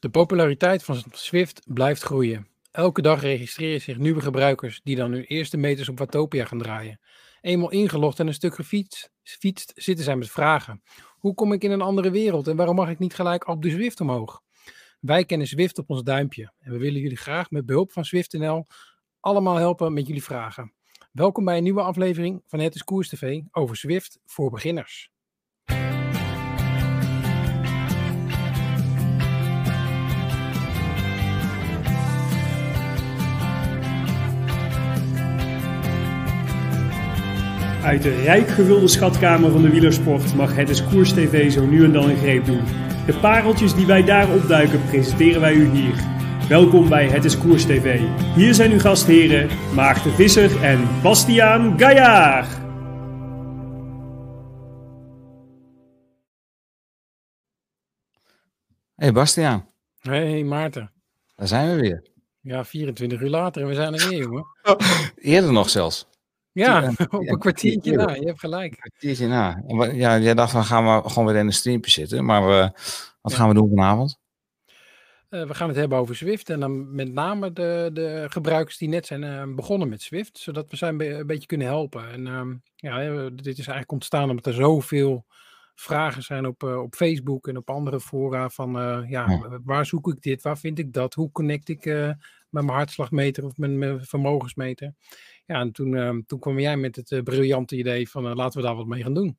De populariteit van Swift blijft groeien. Elke dag registreren zich nieuwe gebruikers die dan hun eerste meters op Watopia gaan draaien. Eenmaal ingelogd en een stuk gefietst, fietst, zitten zij met vragen. Hoe kom ik in een andere wereld en waarom mag ik niet gelijk op de Zwift omhoog? Wij kennen Zwift op ons duimpje en we willen jullie graag met behulp van SwiftNL allemaal helpen met jullie vragen. Welkom bij een nieuwe aflevering van Het is Koers TV over Zwift voor beginners. Uit de rijk gevulde schatkamer van de wielersport mag het is Koers TV zo nu en dan een greep doen. De pareltjes die wij daar opduiken presenteren wij u hier. Welkom bij Het is Koers TV. Hier zijn uw gastheren Maarten Visser en Bastiaan Gaillard. Hey Bastiaan, Hey Maarten. daar zijn we weer. Ja, 24 uur later en we zijn er weer, jongen. Eerder nog zelfs. Ja, op een kwartiertje na. Je hebt gelijk. Kwartiertje na. Ja, jij dacht van gaan we gewoon weer in een streampje zitten. Maar wat gaan we doen vanavond? Eh, we gaan het hebben over Swift en dan met name de, de gebruikers die net zijn eh, begonnen met Swift, zodat we zij een, be- een beetje kunnen helpen. En ehm, ja, dit is eigenlijk ontstaan omdat er zoveel vragen zijn op, eh, op Facebook en op andere fora van ja, Ja. waar zoek ik dit, waar vind ik dat, hoe connect ik met mijn hartslagmeter of met mijn vermogensmeter. Ja, en toen, ehm, toen kwam jij met het eh, briljante idee van eh, laten we daar wat mee gaan doen.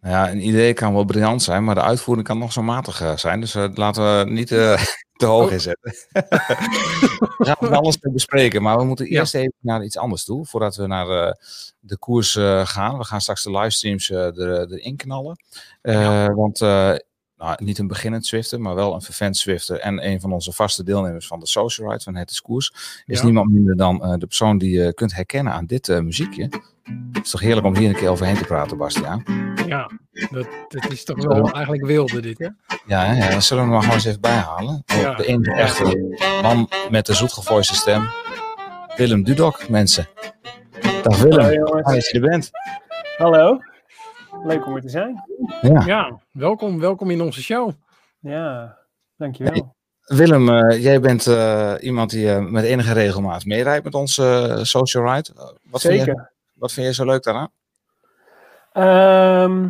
Ja, een idee kan wel briljant zijn, maar de uitvoering kan nog zo matig eh, zijn. Dus laten we niet te hoog Oh. inzetten. we gaan alles bespreken, maar we moeten Ja. eerst even naar iets anders toe. Voordat we naar de koers gaan. We gaan straks de livestreams er, erin knallen. Want nou, niet een beginnend Zwifter, maar wel een vervent Zwifter. En een van onze vaste deelnemers van de Social Ride van Het is Koers. Is Ja. niemand minder dan eh, de persoon die je kunt herkennen aan dit eh, muziekje. Het is toch heerlijk om hier een keer overheen te praten, Bastiaan. Ja, dat, dat is toch wel eigenlijk wilde dit, hè? Ja, hè, ja, dan zullen we hem maar gewoon eens even bijhalen. Ja. De enige echte man met de zoetgevoiste stem. Willem Dudok, mensen. Dag Willem, fijn dat je er bent. Hallo, leuk om er te zijn. Ja. Ja, welkom, welkom in onze show. Ja, dankjewel. Willem, eh, jij bent eh, iemand die eh, met enige regelmaat meerijdt met onze Social Ride. Wat Vind je, wat vind je zo leuk daaraan? Ehm,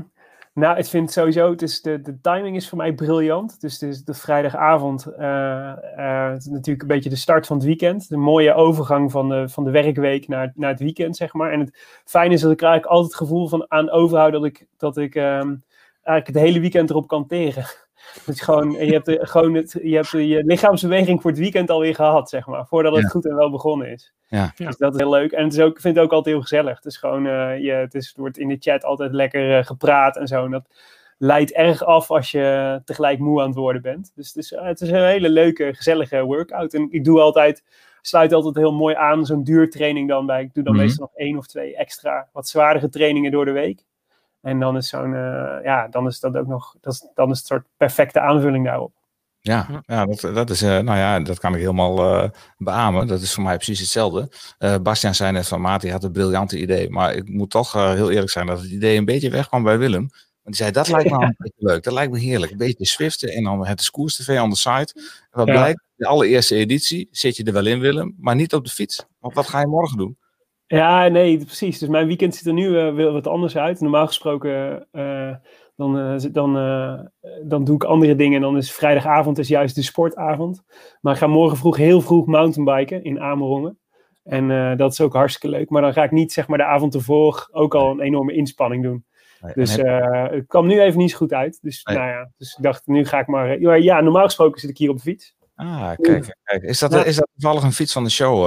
nou, ik vind sowieso, het is de, de timing is voor mij briljant. Dus het is de vrijdagavond, eh, eh, het is natuurlijk een beetje de start van het weekend. De mooie overgang van de, van de werkweek naar, naar het weekend, zeg maar. En het fijne is dat ik eigenlijk altijd het gevoel van aan overhoud dat ik, dat ik ehm, eigenlijk het hele weekend erop kan teren. Dus gewoon, je hebt, de- gewoon het, je hebt de- je lichaamsbeweging voor het weekend alweer gehad, zeg maar. Voordat het Ja. goed en wel begonnen is. Ja. Dus dat is heel leuk. En het is ook, ik vind het ook altijd heel gezellig. Het is gewoon, eh, je, het, is, het wordt in de chat altijd lekker eh, gepraat en zo. En dat leidt erg af als je tegelijk moe aan het worden bent. Dus het is, eh, het is een hele leuke, gezellige workout. En ik doe altijd, sluit altijd heel mooi aan zo'n duurtraining dan bij. Ik doe dan Mhm. meestal nog één of twee extra, wat zwaardere trainingen door de week. En dan is zo'n, eh, ja, dan is dat ook nog, dat is, dan is het een soort perfecte aanvulling daarop. Ja, Ja. ja dat, dat is, eh, nou ja, dat kan ik helemaal eh beamen. Dat is voor mij precies hetzelfde. Eh Bastiaan zei net van Maat, die had een briljante idee. Maar ik moet toch eh, heel eerlijk zijn dat het idee een beetje wegkwam bij Willem. Want die zei, dat lijkt me wel een beetje leuk. Dat lijkt me heerlijk. Een beetje swiften en dan het is Koers TV on the site. En wat Ja. blijkt, de allereerste editie zit je er wel in Willem, maar niet op de fiets. Want wat ga je morgen doen? Ja, nee, precies. Dus mijn weekend ziet er nu wel wat anders uit. Normaal gesproken, eh, dan, eh, dan, dan doe ik andere dingen. En dan is vrijdagavond is juist de sportavond. Maar ik ga morgen vroeg, heel vroeg mountainbiken in Amerongen. En dat is ook hartstikke leuk. Maar dan ga ik niet, zeg maar, de avond ervoor ook al een enorme inspanning doen. Nee, Dus heb- het kwam nu even niet zo goed uit. Dus, Nee. nou ja, dus ik dacht, nu ga ik maar... ja, ja, normaal gesproken zit ik hier op de fiets. ah, kijk, kijk. Is, dat, Ja. is dat toevallig een fiets van de show,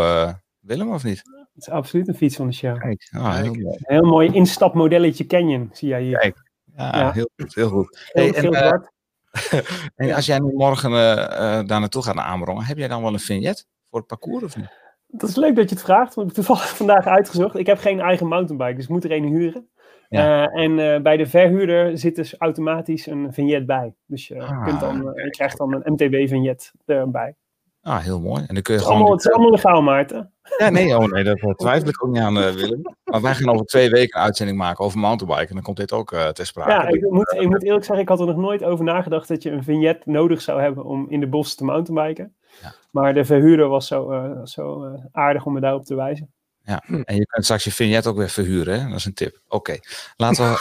Willem, of niet? Het is absoluut een fiets van de show. Kijk, ah, heel mooi. Een heel mooi instapmodelletje Canyon, zie jij hier. Kijk. Ja, Ja. Heel goed, heel goed. Heel Hey, en, eh. En als jij nu morgen eh, eh, daar naartoe gaat naar Amerongen, heb jij dan wel een vignet voor het parcours of niet? Dat is leuk dat je het vraagt, want ik heb toevallig vandaag uitgezocht. Ik heb geen eigen mountainbike, dus ik moet er een huren. Ja. Eh, en eh, bij de verhuurder zit dus automatisch een vignet bij. Dus je, Ah, kunt dan, je krijgt dan een MTB-vignet erbij. Ah, heel mooi. En dan kun je Het is gewoon... allemaal, het is allemaal legaal, Maarten. Ja, nee, oh nee, dat eh, twijfel ik ook niet aan, eh, Willem. Maar wij gaan over twee weken een uitzending maken over mountainbiken. En dan komt dit ook uh, ter sprake. Ja, ik moet, ik moet eerlijk zeggen, ik had er nog nooit over nagedacht dat je een vignet nodig zou hebben om in de bos te mountainbiken. Ja. Maar de verhuurder was zo, uh, zo aardig om me daarop te wijzen. Ja, en je kunt straks je vignet ook weer verhuren, hè? dat is een tip. Oké, laten we...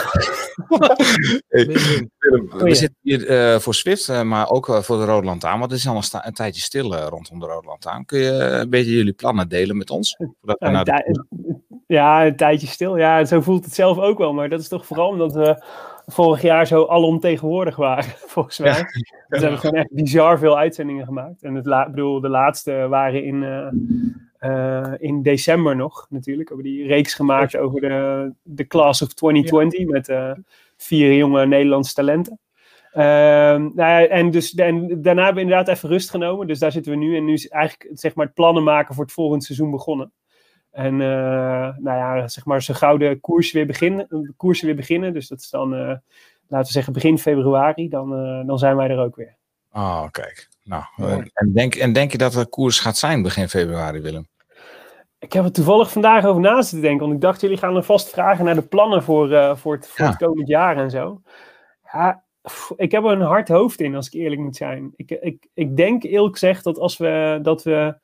we zitten hier uh, voor Swift, uh, maar ook uh, voor de Rode Lantaarn, want het is al een, een tijdje stil rondom de Rode Lantaarn. Kun je een beetje jullie plannen delen met ons? Ja, de... ja, een tijdje stil. Ja, zo voelt het zelf ook wel, maar dat is toch vooral omdat we vorig jaar zo alomtegenwoordig waren, volgens mij. Ja. Dus we hebben gewoon echt bizar veel uitzendingen gemaakt. En het la bedoel, de laatste waren in uh, in december nog natuurlijk. Hebben die reeks gemaakt over de, de Class of 2020 ja. met uh, vier jonge Nederlandse talenten. Uh, nou ja, en, dus, en daarna hebben we inderdaad even rust genomen. Dus daar zitten we nu. En nu is eigenlijk zeg maar, het plannen maken voor het volgende seizoen begonnen. En nou ja, zeg maar, ze gouden koers weer beginnen, koersen weer beginnen. Dus dat is dan, laten we zeggen, begin februari. Dan, dan zijn wij er ook weer. Oh, kijk. Nou, en, denk, en denk je dat er koers gaat zijn begin februari, Willem? Ik heb er toevallig vandaag over na te denken. Want ik dacht, jullie gaan er vast vragen naar de plannen voor, uh, voor, het, voor ja. het komend jaar en zo. Ja, ik heb er een hard hoofd in, als ik eerlijk moet zijn. Ik, ik, ik denk eerlijk gezegd dat als we dat we.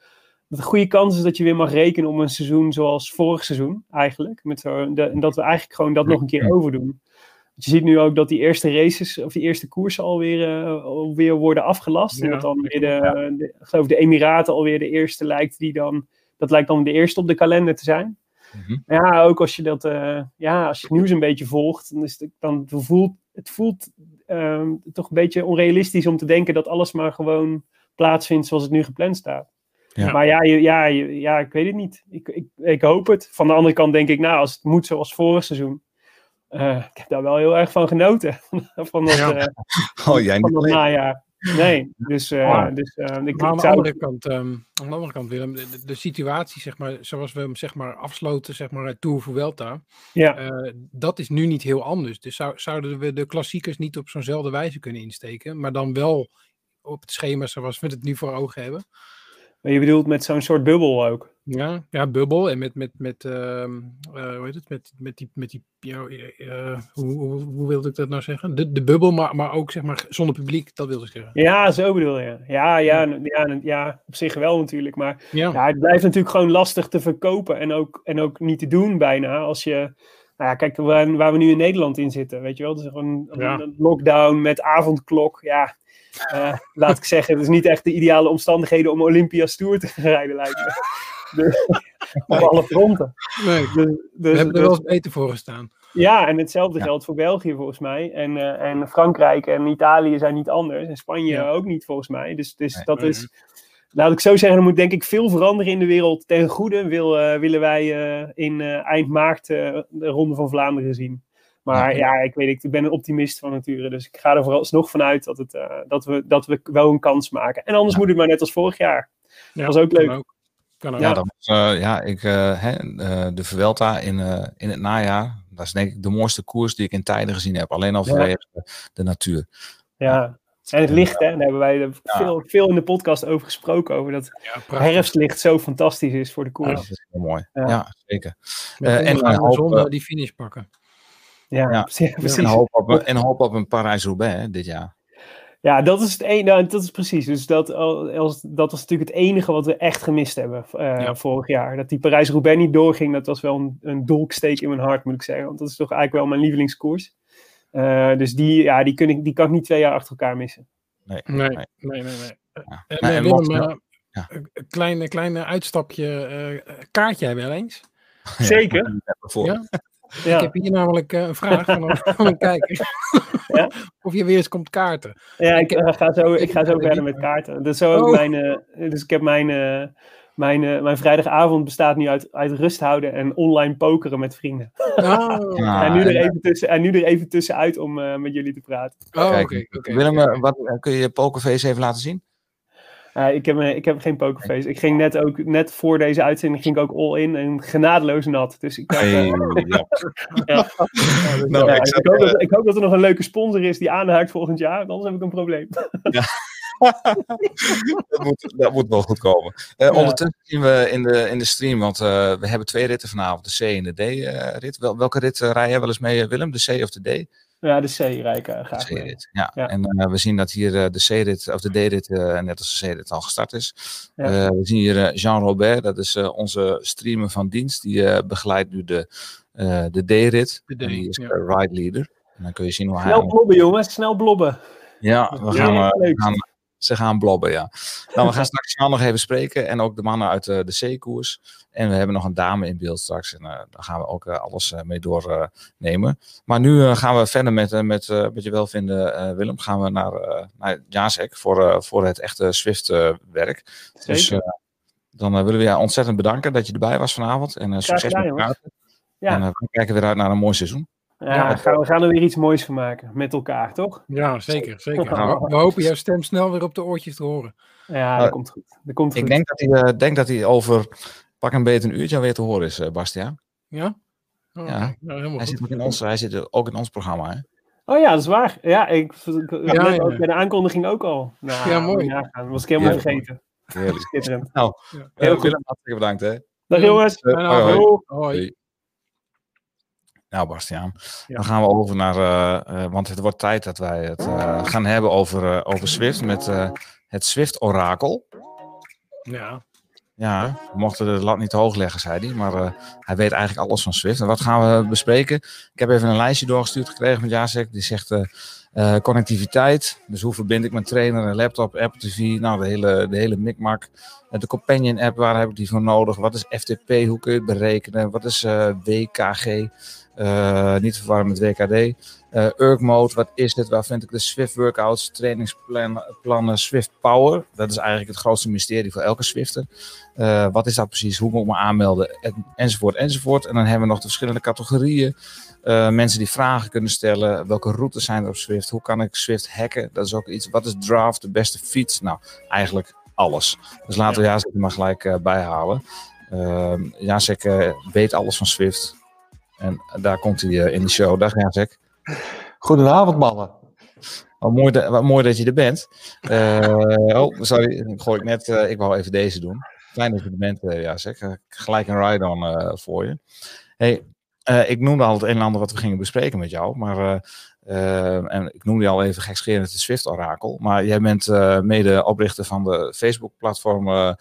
Dat een goede kans is dat je weer mag rekenen om een seizoen zoals vorig seizoen, eigenlijk. Met zo, de, en dat we eigenlijk gewoon dat nog een keer overdoen. Want je ziet nu ook dat die eerste races, of die eerste koersen alweer, uh, alweer worden afgelast. Ja. En dat dan weer de, de, geloof de Emiraten alweer de eerste lijkt die dan dat lijkt dan de eerste op de kalender te zijn. Mm -hmm. Ja, ook als je dat, uh, ja, als je het nieuws een beetje volgt, dan, is het, dan voelt het voelt uh, toch een beetje onrealistisch om te denken dat alles maar gewoon plaatsvindt zoals het nu gepland staat. Ja. Maar ja, ja, ja, ik weet het niet. Ik, ik, ik hoop het. Van de andere kant denk ik, nou, als het moet zoals vorig seizoen. Uh, ik heb daar wel heel erg van genoten. van dat, ja. oh, jij van dat najaar. Nee, dus, uh, maar, dus uh, ik, maar aan, de andere kant, um, aan de andere kant, Willem, de, de, situatie, zeg maar, zoals we hem zeg maar, afsloten, zeg maar, Tour Vuelta, ja. Uh, dat is nu niet heel anders. Dus zou, zouden we de klassiekers niet op zo'nzelfde wijze kunnen insteken, maar dan wel op het schema zoals we het nu voor ogen hebben? Maar je bedoelt met zo'n soort bubbel ook? Ja, ja bubbel en met, met, met uh, uh, hoe heet het, met, met die, met die uh, hoe, hoe, hoe, wilde ik dat nou zeggen? De, de bubbel, maar, maar ook zeg maar zonder publiek, dat wilde ik zeggen. Ja, zo bedoel je. Ja, ja, ja, ja, ja op zich wel natuurlijk, maar ja. ja. het blijft natuurlijk gewoon lastig te verkopen en ook, en ook niet te doen bijna als je... Nou ja, kijk, waar, waar we nu in Nederland in zitten, weet je wel. Dus gewoon ja. een lockdown met avondklok, ja... Uh, laat ik zeggen, het is niet echt de ideale omstandigheden om Olympia's Tour te rijden, lijkt me. Dus, op alle fronten. Nee, dus, dus, we hebben er wel eens beter voor gestaan. Ja, en hetzelfde ja. geldt voor België volgens mij. En, uh, en Frankrijk en Italië zijn niet anders. En Spanje ja. ook niet volgens mij. Dus, dus nee, dat nee. is, laat ik zo zeggen, er moet denk ik veel veranderen in de wereld. Ten goede wil, uh, willen wij uh, in eind maart de Ronde van Vlaanderen zien. Maar ja, ja, ik weet ik, ik ben een optimist van nature. Dus ik ga er vooralsnog vanuit dat, het, uh, dat, we, dat we wel een kans maken. En anders ja. moet het maar net als vorig jaar. Dat was ook leuk. Kan ook. Kan ook. Ja, dat was, uh, ja ik, uh, hè, de Vuelta in, in het najaar. Dat is denk ik de mooiste koers die ik in tijden gezien heb. Alleen al vanwege de, de natuur. Ja, en het licht, hè? Daar hebben wij er veel, veel in de podcast over gesproken. Over dat ja, herfstlicht zo fantastisch is voor de koers. Ja, dat is heel mooi. Ja, ja zeker. Uh, en de zon die finish pakken. Ja, ja. precies. En hoop op, en hoop op een Parijs-Roubaix dit jaar. Ja, dat is het enige. Nou, dat is precies. Dus dat, als, dat was natuurlijk het enige wat we echt gemist hebben uh, ja. vorig jaar. Dat die Parijs-Roubaix niet doorging, dat was wel een, een dolksteek in mijn hart, moet ik zeggen. Want dat is toch eigenlijk wel mijn lievelingskoers. Uh, dus die, ja, die, kun ik, die kan ik niet twee jaar achter elkaar missen. Nee, nee, nee. nee, nee, nee. Ja. Uh, nee Willem, uh, ja. een klein, klein uitstapje. kaart jij wel eens? Zeker. Ja? Ja. Ik heb hier namelijk uh, een vraag van, van een kijker. Ja? of je weer eens komt kaarten. Ja, ik, ik ga zo, ik ga zo verder met kaarten. Dus, zo oh. mijn, uh, dus ik heb mijn, uh, mijn, mijn vrijdagavond bestaat nu uit, uit rust houden en online pokeren met vrienden. Oh. en, nu er even tussen, en nu er even tussenuit om met jullie te praten. Oh, oké. Okay, okay, Willem, wat, kun je je pokerface even laten zien? Uh, ik, heb, ik heb geen pokerface. Ik ging net ook, net voor deze uitzending ging ik ook all in en genadeloos nat. Dus ik, dacht, hey, ja. ja. nou, ik, ik, hoop dat, ik, hoop dat, er nog een leuke sponsor is die aanhaakt volgend jaar, anders heb ik een probleem. ja. dat, moet, dat moet wel goed komen. Uh, Ondertussen zien we in de, in de stream, want uh, we hebben twee ritten vanavond, de C en de D-rit. Wel, welke rit rij jij wel eens mee, Willem? De C of de D? Ja, de C-rijk graag. De C-rit, ja. ja. En we zien dat hier de C-rit, of de D-rit, net als de C-rit al gestart is. Ja. we zien hier Jean Robert, dat is onze streamer van dienst. Die begeleidt nu de, de D-rit. De D, die is ja. ride leader. En dan kun je zien hoe snel hij... Snel blobben, jongens. Snel blobben. Ja, we gaan, we gaan ze gaan blobben, ja. Nou, we gaan straks nog even spreken. En ook de mannen uit de, de C-koers. En we hebben nog een dame in beeld straks. En uh, daar gaan we ook uh, alles uh, mee doornemen. maar nu gaan we verder met, met wat je wel vinden, Willem. Gaan we naar, naar Jacek voor, voor het echte Swift-werk. Dus dan willen we je ontzettend bedanken dat je erbij was vanavond. En succes met het Ja. En we kijken weer uit naar een mooi seizoen. Ja, gaan, we gaan er weer iets moois van maken met elkaar, toch? Ja, zeker. zeker. We, hopen jouw stem snel weer op de oortjes te horen. Ja, dat komt goed. Dat komt ik Denk, dat hij, uh, denk dat hij over pak een beetje een uurtje weer te horen is, uh, Bastiaan. Ja? Oh, ja. Nou, hij, zit ook in ons, hij zit ook in ons programma, hè? Oh ja, dat is waar. Ja, ik, ik ja, ja. Ook bij de aankondiging ook al. Nou, ja, mooi. Ja, dat was ik helemaal vergeten. Heerlijk. Schitterend. Nou, heel goed. Hartelijk bedankt, hè. Dag jongens. Uh, hoi. hoi. hoi. Nou, Bastiaan, ja. dan gaan we over naar. Uh, uh, want het wordt tijd dat wij het uh, gaan hebben over, over Swift met het Swift-orakel. Ja. Ja, we mochten de lat niet te hoog leggen, zei hij. Maar hij weet eigenlijk alles van Swift. En wat gaan we bespreken? Ik heb even een lijstje doorgestuurd gekregen met Jacek. Die zegt connectiviteit. Dus hoe verbind ik mijn trainer, een laptop, Apple TV. Nou, de hele, de hele mikmak. de Companion app, waar heb ik die voor nodig? Wat is FTP? Hoe kun je het berekenen? Wat is WKG? Uh, niet verwarren met WKD. Uh, eh, Urk Mode, wat is dit? Waar vind ik de Swift workouts, trainingsplannen, Swift Power? Dat is eigenlijk het grootste mysterie voor elke Swifter. Uh, wat is dat precies? Hoe moet ik me aanmelden? En, enzovoort, enzovoort. En dan hebben we nog de verschillende categorieën. mensen die vragen kunnen stellen. Welke routes zijn er op Swift? Hoe kan ik Swift hacken? Dat is ook iets. Wat is Draft, de beste fiets? Nou, eigenlijk alles. Dus laten we Jacek er maar gelijk bijhalen. Uh, Jacek weet alles van Swift. En daar komt hij uh, in de show. Dag Jacek. Goedenavond mannen. Oh, mooi, dat, mooi dat je er bent. Uh, oh, sorry, ik gooi ik net. Uh, ik wou even deze doen. Fijn dat je er bent, uh, Jacek. gelijk een ride-on voor je. Hey, ik noemde al het een en ander wat we gingen bespreken met jou. Maar en ik noemde je al even gekscherend het Swift-orakel. Maar jij bent mede oprichter van de Facebook-platform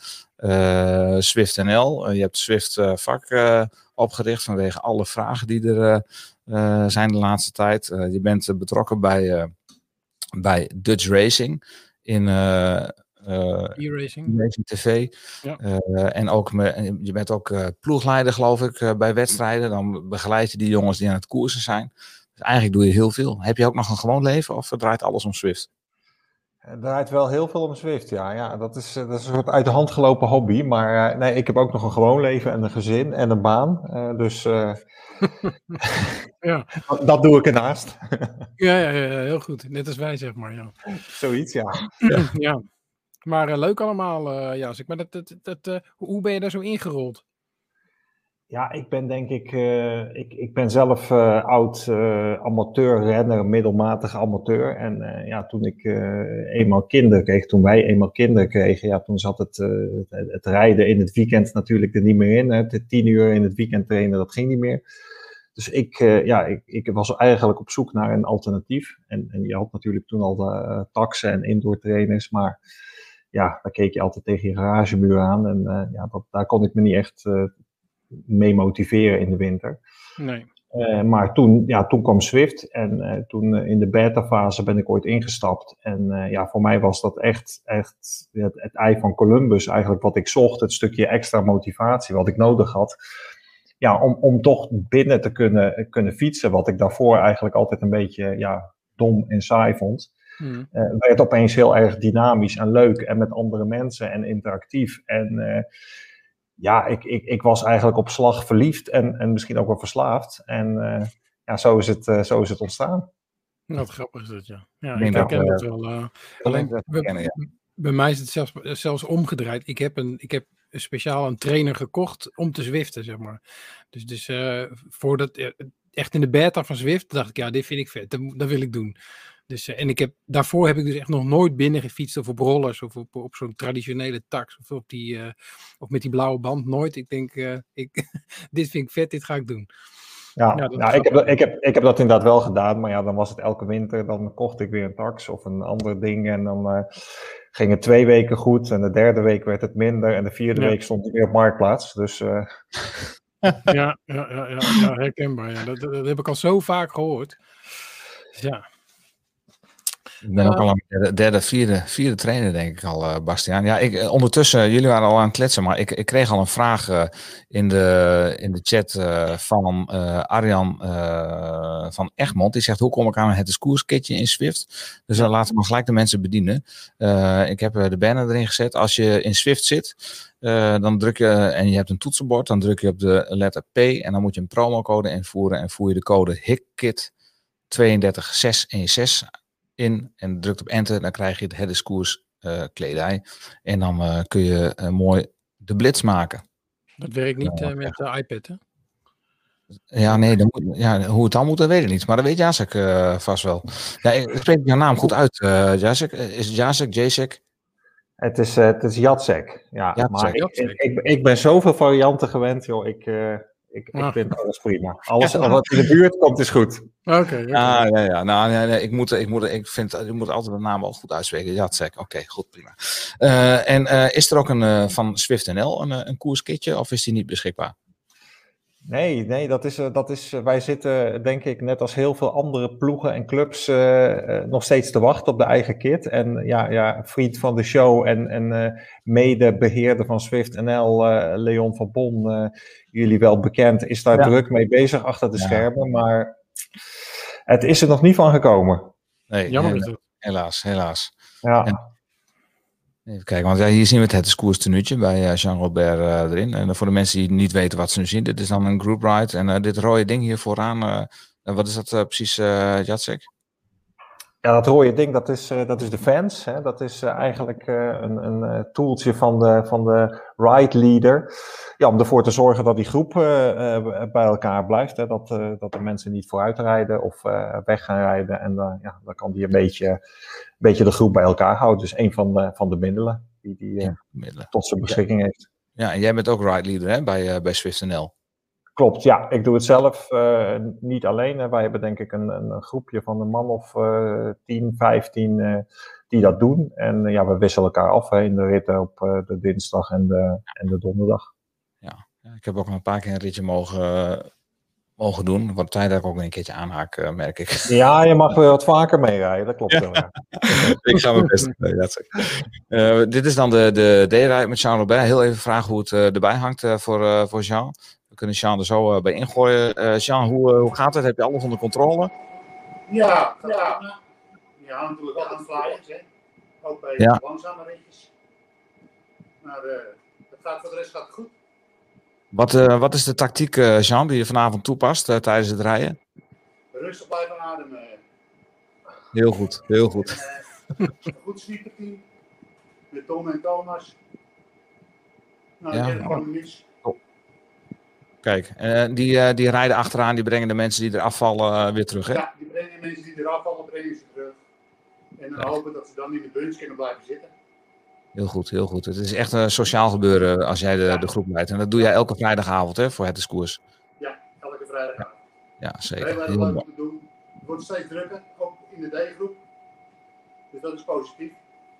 SwiftNL. je hebt Swift-vak opgericht vanwege alle vragen die er uh, zijn de laatste tijd. Uh, je bent betrokken bij, bij Dutch Racing in e-racing e TV. Ja. en ook me, je bent ook ploegleider, geloof ik, bij wedstrijden. Dan begeleid je die jongens die aan het koersen zijn. Dus eigenlijk doe je heel veel. Heb je ook nog een gewoon leven of draait alles om Swift? Het draait wel heel veel om Zwift, ja. ja dat, is, dat is een soort uit de hand gelopen hobby. Maar uh, nee, ik heb ook nog een gewoon leven en een gezin en een baan. Uh, dus uh, ja. dat, dat, doe ik ernaast. ja, ja, ja, heel goed. Net als wij, zeg maar. Ja. Zoiets, ja. ja. Maar leuk allemaal, ja. Maar dat, dat, dat, hoe ben je daar zo ingerold? Ja, ik ben denk ik, uh, ik, ik ben zelf uh, oud uh, amateur renner, middelmatige amateur. En ja, toen ik eenmaal kinderen kreeg, toen wij eenmaal kinderen kregen, ja, toen zat het, het, het, rijden in het weekend natuurlijk er niet meer in. Hè. De tien uur in het weekend trainen, dat ging niet meer. Dus ik, ja, ik, ik was eigenlijk op zoek naar een alternatief. En, en je had natuurlijk toen al de taxen en indoor trainers, maar ja, daar keek je altijd tegen je garagemuur aan. En ja, dat, daar kon ik me niet echt mee motiveren in de winter. Nee. Uh, maar toen, ja, toen kwam Swift en uh, toen uh, in de beta-fase ben ik ooit ingestapt. En ja, voor mij was dat echt, echt het, het ei van Columbus, eigenlijk wat ik zocht. Het stukje extra motivatie wat ik nodig had. Ja, om, om toch binnen te kunnen, kunnen fietsen, wat ik daarvoor eigenlijk altijd een beetje ja, dom en saai vond. Hmm. werd opeens heel erg dynamisch en leuk en met andere mensen en interactief. En ja, ik, ik, ik was eigenlijk op slag verliefd en, en misschien ook wel verslaafd. En uh, ja, zo is, het, uh, zo is het ontstaan. Wat grappig is dat, ja. Ja, ik, ik herken het wel. Uh, alleen, bij, bij mij is het zelfs, zelfs omgedraaid. Ik heb, een, ik heb speciaal een trainer gekocht om te zwiften, zeg maar. Dus, dus voordat, echt in de beta van Zwift dacht ik, ja, dit vind ik vet, dat, dat wil ik doen. Dus, eh, en ik heb, daarvoor heb ik dus echt nog nooit binnen gefietst of op rollers of op, op zo'n traditionele tax of, op die, eh, of met die blauwe band. Nooit. Ik denk, eh, ik, dit vind ik vet, dit ga ik doen. Ja, nou, ik, heb, ik, heb, ik heb dat inderdaad wel gedaan, maar ja, dan was het elke winter. Dan kocht ik weer een tax of een ander ding en dan eh, ging het twee weken goed. En de derde week werd het minder en de vierde Ja. week stond ik weer op Marktplaats. Dus Ja, ja, ja, ja, ja herkenbaar. Dat, dat heb ik al zo vaak gehoord. Dus ja, Ik ben ook al een derde, derde, vierde, vierde trainer, denk ik al, eh, Bastiaan. Ja, ik, eh, ondertussen, jullie waren al aan het kletsen, maar ik, ik kreeg al een vraag eh, in, de, in de chat eh, van eh, Arjan eh, van Egmond. Die zegt, hoe kom ik aan het discourskitje in Swift? Dus dan laten we gelijk de mensen bedienen. Eh, ik heb eh, de banner erin gezet. Als je in Swift zit, eh, dan druk je, en je hebt een toetsenbord, dan druk je op de letter P en dan moet je een promocode invoeren en voer je de code HICKIT 32616 in en drukt op enter, dan krijg je het Heddes Koers eh, kledij. En dan eh, kun je eh, mooi de blitz maken. dat werkt niet eh, met de iPad, hè? Ja, nee, dan moet, ja, hoe het dan moet, dat weet ik niet. Maar dat weet Jacek eh, vast wel. Ja, ik spreek jouw naam goed uit, eh Jacek. Is het Jacek, Jacek? het is, eh, het is Jacek. Ja, Jacek. maar ik, ik, ik ben zoveel varianten gewend, joh. Ik, ik, ik Ah. vind alles prima. Alles wat in de buurt komt is goed. Oké. Ah, ja, ja. Nou, nee, nee, ik, moet, ik, moet, ik vind, ik moet altijd de naam wel goed uitspreken. Jacek, oké, goed, prima. Eh, en eh, is er ook een eh, van Swift NL een, een koerskitje of is die niet beschikbaar? Nee, nee, dat is, eh, dat is, eh, wij zitten denk ik net als heel veel andere ploegen en clubs eh, eh, nog steeds te wachten op de eigen kit. En ja, ja vriend van de show en, en eh, mede-beheerder van Swift NL, eh, Leon van Bon, eh, jullie wel bekend, is daar Ja. druk mee bezig achter de Ja. schermen. Maar het is er nog niet van gekomen. Nee, Jammer helaas, helaas. Ja, Ja. Even kijken, want ja, hier zien we het, het is bij eh, Jean-Robert eh, erin. En voor de mensen die niet weten wat ze nu zien, dit is dan een group ride. En eh, dit rode ding hier vooraan, eh, eh, wat is dat eh, precies, eh Jacek? Ja, dat rode ding, dat is, eh, dat is de fans. Hè? Dat is eh, eigenlijk eh, een, een toeltje van de, van de ride leader. Ja, om ervoor te zorgen dat die groep bij elkaar blijft. Hè? Dat, dat de mensen niet vooruit rijden of weg gaan rijden. En eh, ja, dan kan die een beetje, een beetje de groep bij elkaar houden. Dus een van de, van de middelen die die Middelen. tot zijn beschikking heeft. Ja, en jij bent ook ride leader hè, bij, bij Swift NL. Klopt, ja. Ik doe het zelf eh, niet alleen. hè. Wij hebben denk ik een, een, groepje van een man of eh 10, 15 eh, die dat doen. En eh, ja, we wisselen elkaar af hè, in de ritten op eh, de dinsdag en de, en de donderdag. Ja, ik heb ook een paar keer een ritje mogen, mogen doen. Wat tijd dat ik ook weer een keertje aanhaak, merk ik. Ja, je mag weer wat vaker meerijden, dat klopt wel. Ja. ik ga mijn best doen. Nee, dit is dan de, de D-ride met Jean Robert. Heel even vragen hoe het erbij hangt voor, voor Jean. We kunnen Jean er zo eh, bij ingooien. Eh Jean, hoe, eh, hoe gaat het? Heb je alles onder controle? Ja, ja. Ja, natuurlijk wel aan flyers, hè. Ook bij Ja. langzame ritjes. Maar eh het gaat voor de rest gaat het goed. Wat, eh, wat is de tactiek, eh, Jean, die je vanavond toepast tijdens het rijden? Rustig blijven ademen. Heel goed, heel goed. En, een goed sweeperteam. Met Tom en Thomas. Nou, Ja. dat kwam niets. Kijk, eh, die, eh, die rijden achteraan, die brengen de mensen die er afvallen eh, weer terug, hè? Ja, die brengen mensen die eraf vallen, brengen ze terug. En dan Ja. hopen dat ze dan in de bunch kunnen blijven zitten. Heel goed, heel goed. Het is echt een sociaal gebeuren als jij de, de groep leidt. En dat doe jij elke vrijdagavond, hè, voor het is koers. Ja, elke vrijdag. Ja, Heel zeker. erg Heel leuk mooi. om te doen. Het wordt steeds drukker, ook in de D-groep. Dus dat is positief.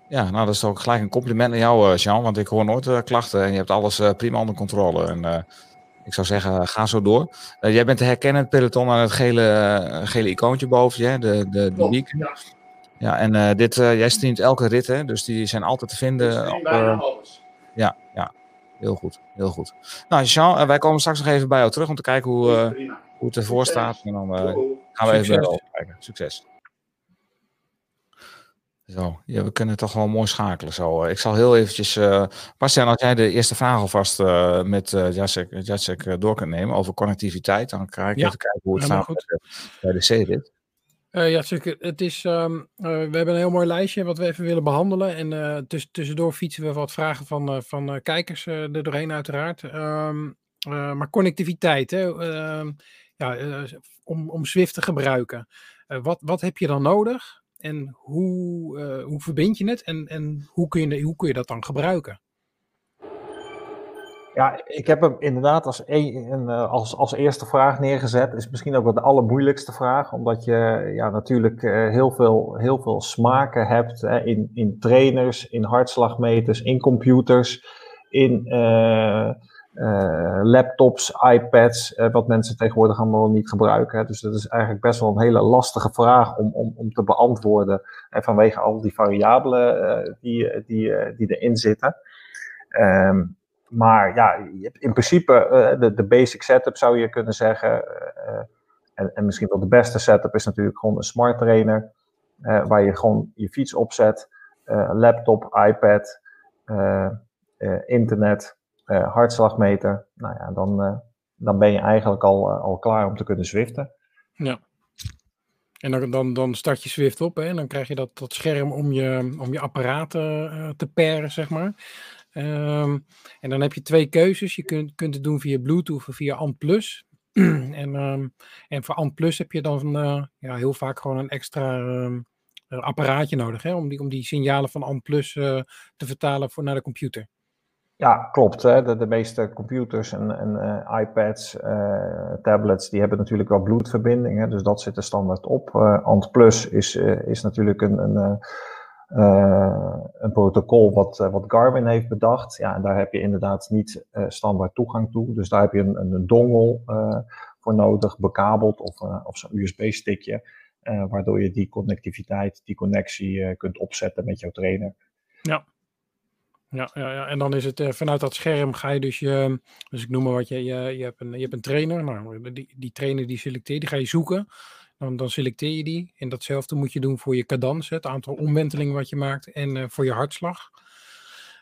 Ja, nou dat is ook gelijk een compliment aan jou, Jean, want ik hoor nooit klachten en je hebt alles prima onder controle. En ik zou zeggen, ga zo door. Eh, jij bent te herkennen, het peloton aan het gele, eh, gele icoontje boven je, hè, de, de, de week. ja. Ja, en eh, dit, eh, jij streamt elke rit, hè, dus die zijn altijd te Ik vinden. stream op, bijna eh, alles. ja, ja, heel goed, heel goed. Nou, Jean, wij komen straks nog even bij jou terug om te kijken hoe, eh, hoe het ervoor staat. En dan gaan we even bij jou kijken. Succes. Zo, ja, we kunnen toch wel mooi schakelen zo. Ik zal heel eventjes... Bastiaan, als jij de eerste vraag alvast eh, met eh Jacek, Jacek door kunt nemen over connectiviteit, dan ga ik Ja, even kijken hoe het staat bij de, C-rit. Eh, ja, zeker. Het is, ehm, eh, we hebben een heel mooi lijstje wat we even willen behandelen. En tuss- tussendoor fietsen we wat vragen van, van kijkers er doorheen uiteraard. Ehm, eh, maar connectiviteit, hè, ehm, ja, om, om Swift te gebruiken. Wat, wat heb je dan nodig? En hoe, uh, hoe verbind je het en, en hoe, kun je, hoe kun je dat dan gebruiken? Ja, ik heb hem inderdaad als, een, eh, als, als eerste vraag neergezet. Is misschien ook wel de allermoeilijkste vraag, omdat je ja, natuurlijk uh, heel, veel, heel veel smaken hebt hè, in, in trainers, in hartslagmeters, in computers, in laptops, iPads, wat mensen tegenwoordig allemaal niet gebruiken. Hè. Dus dat is eigenlijk best wel een hele lastige vraag om, om, om te beantwoorden. En vanwege al die variabelen die, die, die erin zitten. Um, maar ja, in principe de, de basic setup zou je kunnen zeggen. En, en, misschien wel de beste setup is natuurlijk gewoon een smart trainer. Waar je gewoon je fiets opzet. laptop, iPad, internet, hartslagmeter. Nou ja, dan, dan ben je eigenlijk al, al klaar om te kunnen zwiften. Ja. En dan, dan, dan start je Swift op hè? en dan krijg je dat, dat scherm om je, om je apparaten te paren, zeg maar. Um, en dan heb je twee keuzes. Je kunt, kunt het doen via Bluetooth of via ANT+. en, um, en voor ANT heb je dan uh, ja, heel vaak gewoon een extra um, apparaatje nodig. Hè, om, die, om die signalen van ANT uh, te vertalen voor, naar de computer. Ja, klopt. Hè. De, de meeste computers en, en uh, iPads, tablets, die hebben natuurlijk wel Bluetooth-verbinding. Dus dat zit er standaard op. ANT Plus is, is natuurlijk een... een uh, een protocol wat, uh, wat Garmin heeft bedacht. Ja, en daar heb je inderdaad niet uh, standaard toegang toe. Dus daar heb je een, een dongle voor nodig, bekabeld of, of zo'n USB-stickje. waardoor je die connectiviteit, die connectie kunt opzetten met jouw trainer. Ja. Ja, ja, ja, en dan is het vanuit dat scherm ga je dus je, dus ik noem maar wat, je, je, je, hebt, een, je hebt een trainer, nou, die, die trainer die selecteer, die ga je zoeken. Dan, dan selecteer je die. En datzelfde moet je doen voor je cadans, het aantal omwentelingen wat je maakt. En uh, voor je hartslag.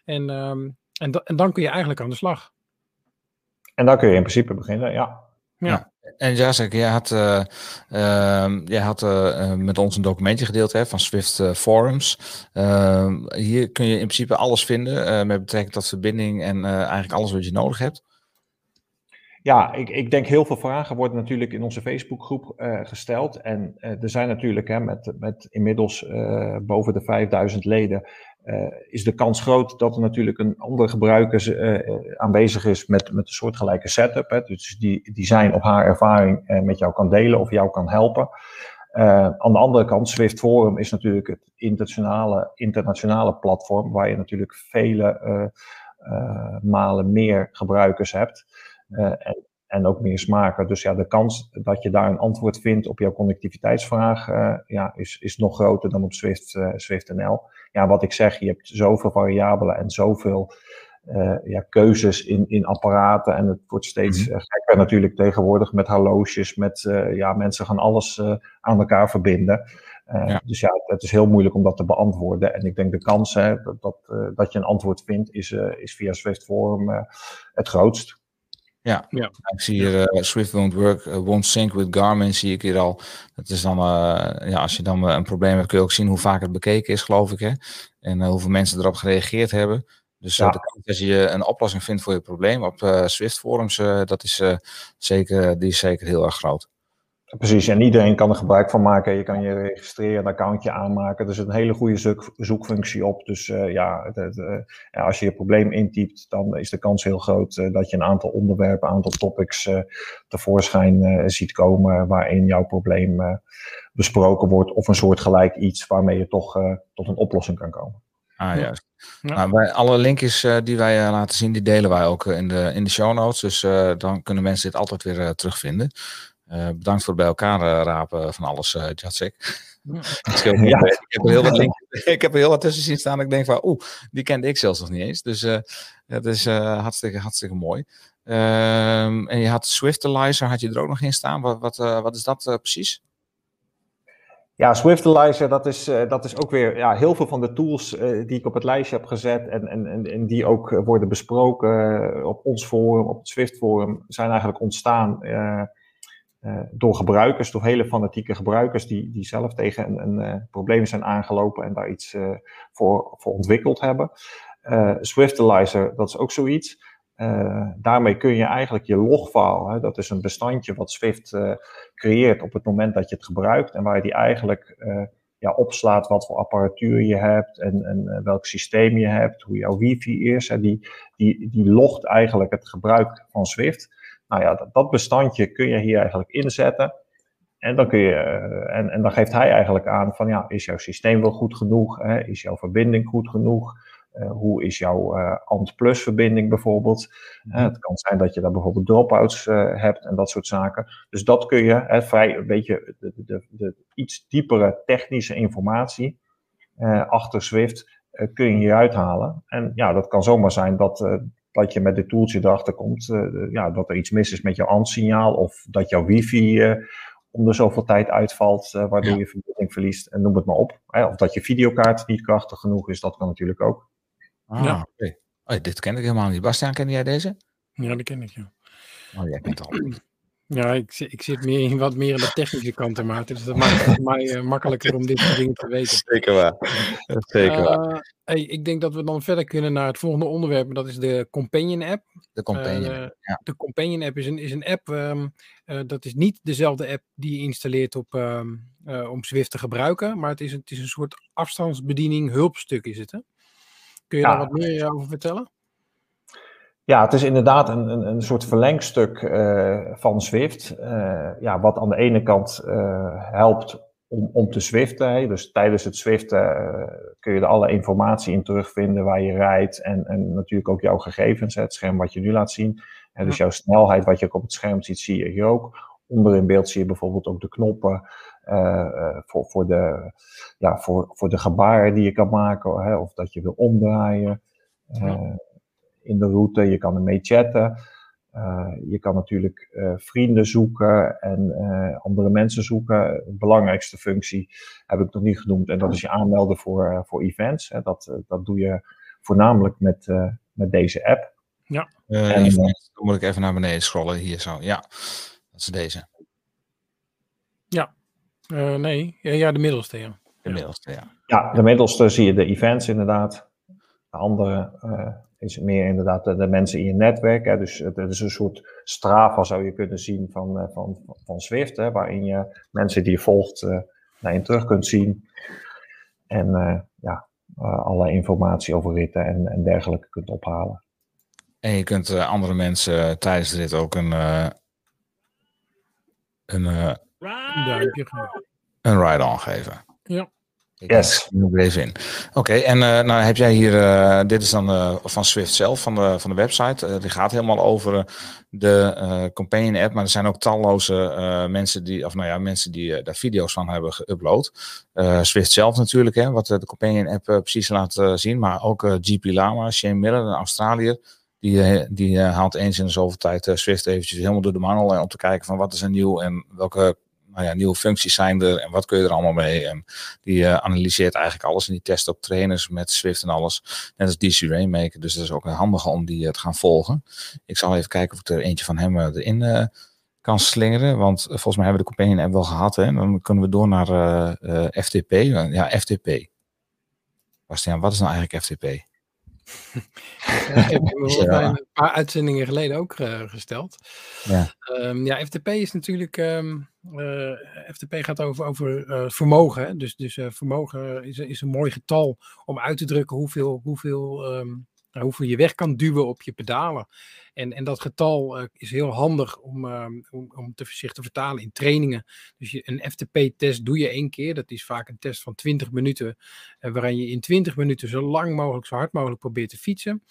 En, um, en, en dan kun je eigenlijk aan de slag. En dan kun je in principe beginnen, ja. Ja. ja. En Jacek, jij had, uh, uh, jij had uh, met ons een documentje gedeeld hè, van Swift Forums. Ehm, hier kun je in principe alles vinden met betrekking tot verbinding en eigenlijk alles wat je nodig hebt. Ja, ik, ik denk heel veel vragen worden natuurlijk in onze Facebookgroep gesteld. En er zijn natuurlijk hè, met, met inmiddels boven de 5000 leden, is de kans groot dat er natuurlijk een andere gebruiker aanwezig is met, met een soortgelijke setup. Hè, dus die, die zijn op haar ervaring met jou kan delen of jou kan helpen. aan de andere kant, Swift Forum is natuurlijk het internationale, internationale platform waar je natuurlijk vele malen meer gebruikers hebt. En, ook meer smaken. Dus ja, de kans dat je daar een antwoord vindt op jouw connectiviteitsvraag uh, ja, is, is nog groter dan op Swift, uh, Swift NL. Ja, wat ik zeg, je hebt zoveel variabelen en zoveel ja, keuzes in, in apparaten. En het wordt steeds mm -hmm. gekker natuurlijk tegenwoordig met horloges. Met, ja, mensen gaan alles aan elkaar verbinden. Ja. Dus ja, het is heel moeilijk om dat te beantwoorden. En ik denk de kans hè, dat, dat, dat je een antwoord vindt, is, is via Swift Forum het grootst. Ja, ja. ik zie hier uh, Swift won't work, uh, won't sync with Garmin, zie ik hier al. Dat is dan, uh, ja, als je dan een probleem hebt, kun je ook zien hoe vaak het bekeken is, geloof ik. Hè? En hoeveel mensen erop gereageerd hebben. Dus ja. de kans dat je een oplossing vindt voor je probleem op Swift forums, dat is, zeker, die is zeker heel erg groot. Precies, en iedereen kan er gebruik van maken. Je kan je registreren, een accountje aanmaken. Er zit een hele goede zoek, zoekfunctie op. Dus uh, ja, het, het, uh, ja, als je je probleem intypt, dan is de kans heel groot uh, dat je een aantal onderwerpen, een aantal topics tevoorschijn ziet komen waarin jouw probleem besproken wordt. Of een soortgelijk iets waarmee je toch tot een oplossing kan komen. Ah, juist. Ja. Nou, wij, alle linkjes die wij laten zien, die delen wij ook in de, in de show notes. Dus dan kunnen mensen dit altijd weer terugvinden. Uh, bedankt voor het bij elkaar uh, rapen van alles, uh, Jacek. Ja. ik, heb er heel wat ik heb er heel wat tussen zien staan. Ik denk van, oeh, die kende ik zelfs nog niet eens. Dus dat is hartstikke, hartstikke mooi. Ehm, en je had Swiftalizer, had je er ook nog in staan. Wat, wat, wat is dat precies? Ja, Swiftalizer, dat is, dat is ook weer ja, heel veel van de tools die ik op het lijstje heb gezet en, en, en, en die ook worden besproken op ons forum, op het Swift forum, zijn eigenlijk ontstaan uh, door gebruikers, door hele fanatieke gebruikers die, die zelf tegen een, een uh, probleem zijn aangelopen en daar iets uh, voor, voor ontwikkeld hebben. Swiftalizer, dat is ook zoiets. daarmee kun je eigenlijk je logfile, hè, dat is een bestandje wat Swift creëert op het moment dat je het gebruikt en waar je die eigenlijk ja, opslaat wat voor apparatuur je hebt en, en welk systeem je hebt, hoe jouw wifi is. Hè, die, die, die logt eigenlijk het gebruik van Swift. Nou ja, dat, dat bestandje kun je hier eigenlijk inzetten. En dan, kun je, en, en dan geeft hij eigenlijk aan van ja, is jouw systeem wel goed genoeg? Hè? Is jouw verbinding goed genoeg? Uh, hoe is jouw uh, ANT Plus verbinding bijvoorbeeld? Uh, het kan zijn dat je daar bijvoorbeeld dropouts hebt en dat soort zaken. Dus dat kun je, hè, vrij een beetje de, de, de, iets diepere technische informatie achter Swift kun je hier uithalen. En ja, dat kan zomaar zijn dat, dat je met dit toeltje erachter komt, ja, dat er iets mis is met jouw ANT-signaal of dat jouw wifi om de zoveel tijd uitvalt, waardoor je verbinding verliest en noem het maar op. Of dat je videokaart niet krachtig genoeg is, dat kan natuurlijk ook. Ah, ja. Okay. Oh, dit ken ik helemaal niet. Bastiaan, ken jij deze? Ja, die ken ik, ja. Oh, jij kent al. Ja, ik, ik zit meer, wat meer aan de technische kant, Maarten. Dus dat maakt het voor mij uh, makkelijker om dit soort dingen te weten. Zeker waar. Zeker waar. Uh, hey, ik denk dat we dan verder kunnen naar het volgende onderwerp. Dat is de Companion app. De Companion, uh, ja. De Companion app is een, is een app, um, dat is niet dezelfde app die je installeert op, um, om Swift te gebruiken. Maar het is, het is een soort afstandsbediening, hulpstuk is het, hè? Kun je ja. daar wat meer over vertellen? Ja, het is inderdaad een, een, een soort verlengstuk uh, van Swift. Uh, ja, wat aan de ene kant uh, helpt om, om te swiften. Dus tijdens het swiften kun je er alle informatie in terugvinden waar je rijdt. En, en natuurlijk ook jouw gegevens, het scherm wat je nu laat zien. En dus jouw snelheid wat je ook op het scherm ziet, zie je hier ook. Onder in beeld zie je bijvoorbeeld ook de knoppen voor, voor, de, ja, voor, voor de gebaren die je kan maken. Hè, of dat je wil omdraaien in de route. Je kan ermee chatten. Uh, je kan natuurlijk uh, vrienden zoeken en uh, andere mensen zoeken. De belangrijkste functie heb ik nog niet genoemd. En dat is je aanmelden voor, voor events. Hè. Dat, dat doe je voornamelijk met, met deze app. Ja. en, dan moet ik even naar beneden scrollen. Hier zo. Ja, dat is deze. Ja. nee, ja, ja, de middelste. Ja. De middelste, ja. Ja, de middelste zie je de events inderdaad. De andere is meer inderdaad de, de, mensen in je netwerk. Hè. Dus het, het, is een soort Strava zou je kunnen zien van, uh, van, van Swift, hè, waarin je mensen die je volgt uh, daarin terug kunt zien. En uh, ja, alle informatie over ritten en, en dergelijke kunt ophalen. En je kunt andere mensen tijdens de rit ook een, een, een ride-on geven. Ja. Ik yes. er even in. Oké, okay, en uh, nou heb jij hier, uh, dit is dan uh, van Swift zelf, van de, van de website. die gaat helemaal over de Companion app, maar er zijn ook talloze mensen die, of nou ja, mensen die daar video's van hebben geüpload. Swift zelf natuurlijk, hè, wat de Companion app precies laat zien, maar ook GP Lama, Shane Miller, een Australiër. Die, die haalt eens in de zoveel tijd Swift eventjes helemaal door de mangel om te kijken van wat is er nieuw en welke nou ja, nieuwe functies zijn er en wat kun je er allemaal mee. En die uh, analyseert eigenlijk alles en die test ook trainers met Swift en alles. Net als DC Rainmaker, dus dat is ook handig om die uh, te gaan volgen. Ik zal even kijken of ik er eentje van hem uh, erin kan slingeren, want volgens mij hebben we de Companion app wel gehad. Hè? Dan kunnen we door naar FTP. ja, FTP. Bastiaan, wat is nou eigenlijk FTP? ja, ja. een paar uitzendingen geleden ook uh, gesteld. Ja. Um, ja, FTP is natuurlijk. Um, uh, FTP gaat over, over uh, vermogen. Hè? Dus, dus vermogen is, is een mooi getal om uit te drukken hoeveel, hoeveel um, hoeveel je weg kan duwen op je pedalen. En, en dat getal uh, is heel handig om, uh, om, om te, zich te vertalen in trainingen. Dus je, een FTP-test doe je één keer. Dat is vaak een test van 20 minuten. Uh, waarin je in 20 minuten zo lang mogelijk, zo hard mogelijk probeert te fietsen.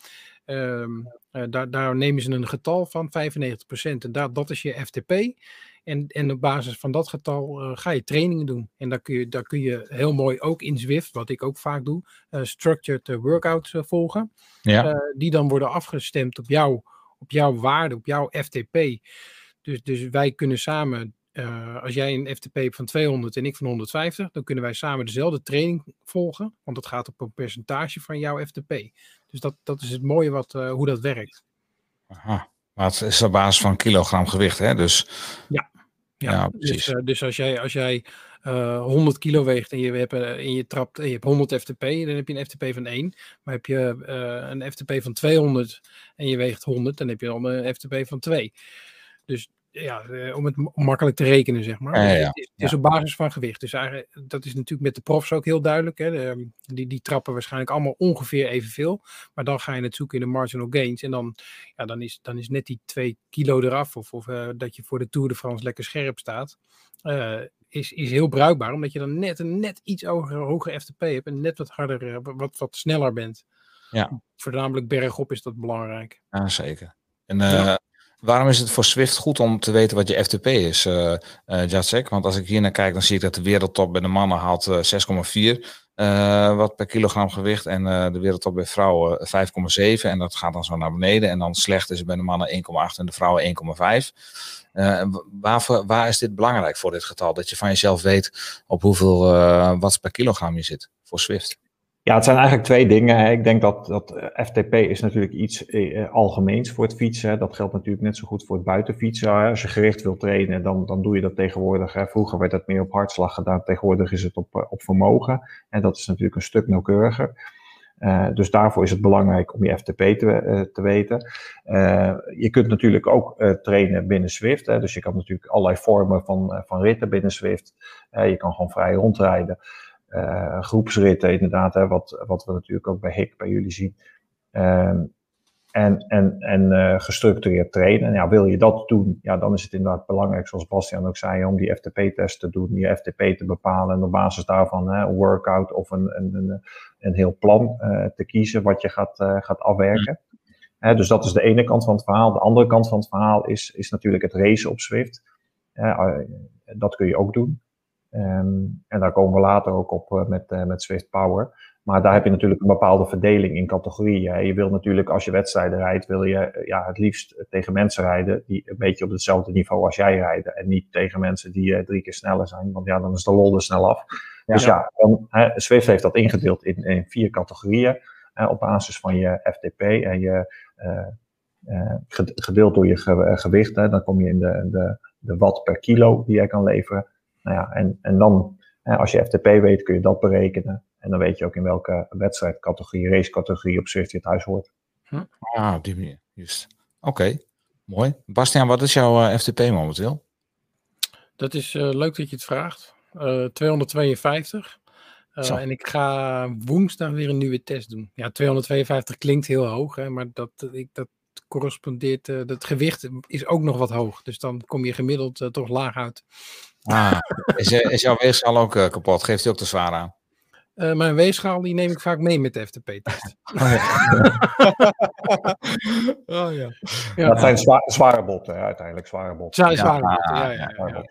Um, daar, daar nemen ze een getal van 95%. En dat, dat is je FTP. En, en op basis van dat getal uh, ga je trainingen doen. En daar kun, je, daar kun je heel mooi ook in Zwift, wat ik ook vaak doe, uh, structured workouts uh, volgen. Ja. die dan worden afgestemd op, jou, op jouw waarde, op jouw FTP. Dus, dus wij kunnen samen, als jij een FTP hebt van 200 en ik van 150, dan kunnen wij samen dezelfde training volgen. Want dat gaat op een percentage van jouw FTP. Dus dat, dat is het mooie wat, hoe dat werkt. Aha. Maar het is op basis van kilogram gewicht, hè? Dus... Ja, ja, ja precies. Dus, uh, dus, als jij, als jij uh, 100 kilo weegt en je, hebt, en je trapt en je hebt 100 FTP, dan heb je een FTP van 1. Maar heb je uh, een FTP van 200 en je weegt 100, dan heb je dan een FTP van 2. Dus ja, eh, om het makkelijk te rekenen, zeg maar. Ja, ja, Dus ja. Het is, op basis van gewicht. Dus eigenlijk, dat is natuurlijk met de profs ook heel duidelijk. Hè. De, die, die trappen waarschijnlijk allemaal ongeveer evenveel. Maar dan ga je het zoeken in de marginal gains. En dan, ja, dan, is, dan is net die twee kilo eraf. Of, of eh, dat je voor de Tour de France lekker scherp staat. eh, is, is heel bruikbaar. Omdat je dan net een net iets hoger, hoger FTP hebt. En net wat harder, wat, wat sneller bent. Ja. Voornamelijk bergop is dat belangrijk. Ja, zeker. En Ja. Waarom is het voor Swift goed om te weten wat je FTP is, eh, Jacek? Want als ik hier naar kijk, dan zie ik dat de wereldtop bij de mannen haalt eh, 6,4 eh, wat per kilogram gewicht. En de wereldtop bij vrouwen eh, 5,7. En dat gaat dan zo naar beneden. En dan slecht is het bij de mannen 1,8 en de vrouwen 1,5. Eh, en wa- waarvoor, waar is dit belangrijk voor dit getal? Dat je van jezelf weet op hoeveel watts per kilogram je zit voor Swift. Ja, het zijn eigenlijk twee dingen. Ik denk dat, dat eh, FTP is natuurlijk iets eh, eh, algemeens voor het fietsen. Dat geldt natuurlijk net zo goed voor het buitenfietsen. Als je gericht wil trainen, dan, dan doe je dat tegenwoordig. Hè. Vroeger werd dat meer op hartslag gedaan. Tegenwoordig is het op, op vermogen. En dat is natuurlijk een stuk nauwkeuriger. Dus daarvoor is het belangrijk om je FTP te, te weten. Je kunt natuurlijk ook trainen binnen Swift. Dus je kan natuurlijk allerlei vormen van, van ritten binnen Swift. Je kan gewoon vrij rondrijden. Eh, groepsritten inderdaad, hè, wat, wat we natuurlijk ook bij HIC bij jullie zien. Ehm, en en, en eh, gestructureerd trainen. En ja, wil je dat doen, ja, dan is het inderdaad belangrijk, zoals Bastiaan ook zei, om die FTP-test te doen, die FTP te bepalen en op basis daarvan hè, een workout of een, een, een, een heel plan eh, te kiezen wat je gaat, gaat afwerken. Hè, dus dat is de ene kant van het verhaal. De andere kant van het verhaal is, is natuurlijk het racen op Swift. Dat kun je ook doen. Ehm, en daar komen we later ook op eh, met, eh, met Swift Power. Maar daar heb je natuurlijk een bepaalde verdeling in categorieën. Je wil natuurlijk, als je wedstrijden rijdt, wil je eh, ja, het liefst tegen mensen rijden die een beetje op hetzelfde niveau als jij rijden. En niet tegen mensen die drie keer sneller zijn, want ja, dan is de lol er snel af. Dus ja, dan, hè, Swift heeft dat ingedeeld in, in vier categorieën. op basis van je FTP en je ged- gedeeld door je ge- gewicht. Hè, dan kom je in de, de, de watt per kilo die jij kan leveren. Nou ja, en, en dan, hè, als je FTP weet, kun je dat berekenen. En dan weet je ook in welke wedstrijdcategorie, racecategorie op Swift je thuis hoort. Ah, op die manier. Juist. Oké, mooi. Bastiaan, wat is jouw eh, FTP momenteel? Dat is eh, leuk dat je het vraagt. Eh, 252. Eh, en ik ga woensdag weer een nieuwe test doen. Ja, 252 klinkt heel hoog, hè, maar dat, ik, dat correspondeert. eh dat gewicht is ook nog wat hoog. Dus dan kom je gemiddeld eh, toch laag uit. Ah, is, eh, is jouw weegschaal ook kapot? Geeft hij ook te zwaar aan? Eh, mijn weegschaal die neem ik vaak mee met de FTP-test. oh ja. ja. Dat zijn zwa- zware botten, uiteindelijk zware botten. Zwaar, Ja, zware botten, ja, ja, ja, ja, ja.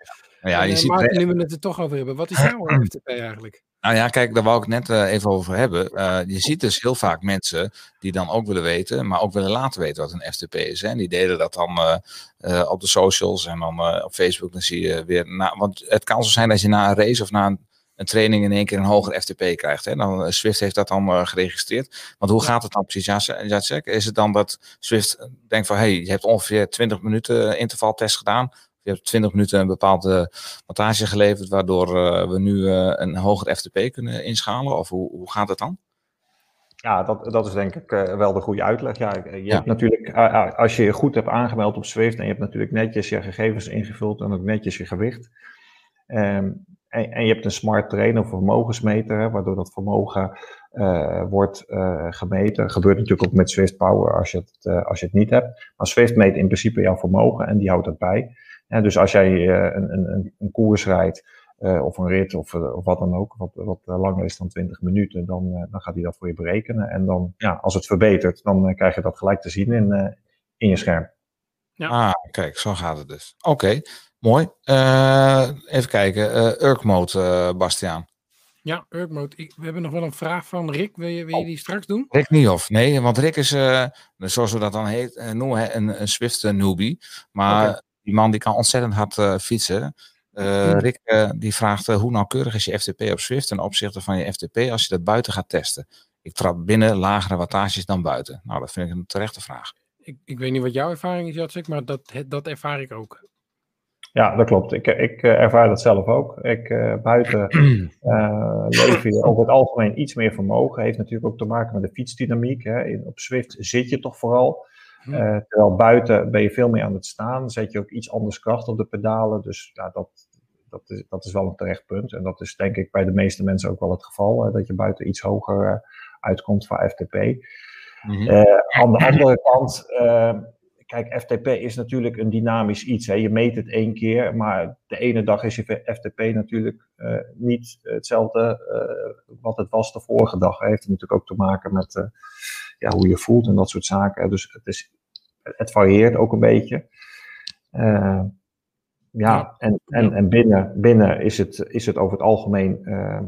Ja, En, je ziet, Maarten, nu we het er toch over hebben, wat is jouw FTP eigenlijk? Nou ja, kijk, daar wou ik net eh, even over hebben. Eh, je ziet dus heel vaak mensen die dan ook willen weten, maar ook willen laten weten wat een FTP is. Hè? En die delen dat dan eh, op de socials en dan op Facebook. Dan zie je weer, na, want het kan zo zijn dat je na een race of na een, een training in één keer een hoger FTP krijgt. Hè? Dan, Swift heeft dat dan geregistreerd. Want hoe gaat het dan precies? Ja, Jacek? Is het dan dat Swift denkt van, hey, je hebt ongeveer 20 minuten intervaltest gedaan. Je hebt 20 minuten een bepaalde montage geleverd, waardoor eh, we nu eh, een hoger FTP kunnen inschalen? Of hoe, hoe gaat het dan? Ja, dat, dat is denk ik eh, wel de goede uitleg. Ja, je Ja. hebt natuurlijk, als je je goed hebt aangemeld op Swift en je hebt natuurlijk netjes je gegevens ingevuld en ook netjes je gewicht. Ehm, en, en je hebt een smart trainer of vermogensmeter, hè, waardoor dat vermogen wordt gemeten. Dat gebeurt natuurlijk ook met Swift Power als je, het, als je het niet hebt. Maar Swift meet in principe jouw vermogen en die houdt dat bij. Dus als jij eh, een, een, een, een koers rijdt, eh, of een rit of, eh, of wat dan ook, wat, wat langer is dan 20 minuten, dan, eh, dan gaat hij dat voor je berekenen. En dan, ja, als het verbetert, dan krijg je dat gelijk te zien in, eh, in je scherm. Ja. Ah, kijk, zo gaat het dus. Oké, mooi. Eh, even kijken, eh Urk mode, Bastiaan. Ja, Urk Mode. Ik- We hebben nog wel een vraag van Rick. Wil je, wil je die straks doen? Rick Niehoff. Nee, want Rick is, eh, zoals we dat dan heet, noemen, een, een Swift newbie. Maar. Die man die kan ontzettend hard eh, fietsen. Eh. Rick eh, die vraagt eh, hoe nauwkeurig is je FTP op Swift ten opzichte van je FTP als je dat buiten gaat testen. Ik trap binnen lagere wattages dan buiten. Nou, dat vind ik een terechte vraag. Ik, ik weet niet wat jouw ervaring is, Jacek, maar dat, dat ervaar ik ook. Ja, dat klopt. Ik, ik ervaar dat zelf ook. Ik, eh, buiten eh lever je over het algemeen iets meer vermogen. Heeft natuurlijk ook te maken met de fietsdynamiek. Hè. In, op Swift zit je toch vooral. Hm. Eh, terwijl buiten ben je veel meer aan het staan, zet je ook iets anders kracht op de pedalen. Dus ja, dat, dat, is, dat is wel een terecht punt. En dat is denk ik bij de meeste mensen ook wel het geval, dat je buiten iets hoger eh, uitkomt voor FTP. Mhm. Eh, aan de andere kant, kijk, FTP is natuurlijk een dynamisch iets. Hè. Je meet het één keer, maar de ene dag is je FTP natuurlijk niet hetzelfde wat het was de vorige dag. Het heeft natuurlijk ook te maken met ja, hoe je voelt en dat soort zaken. Dus het, is, het varieert ook een beetje. Eh, ja, en, en, en binnen, binnen is, het, is het over het algemeen eh,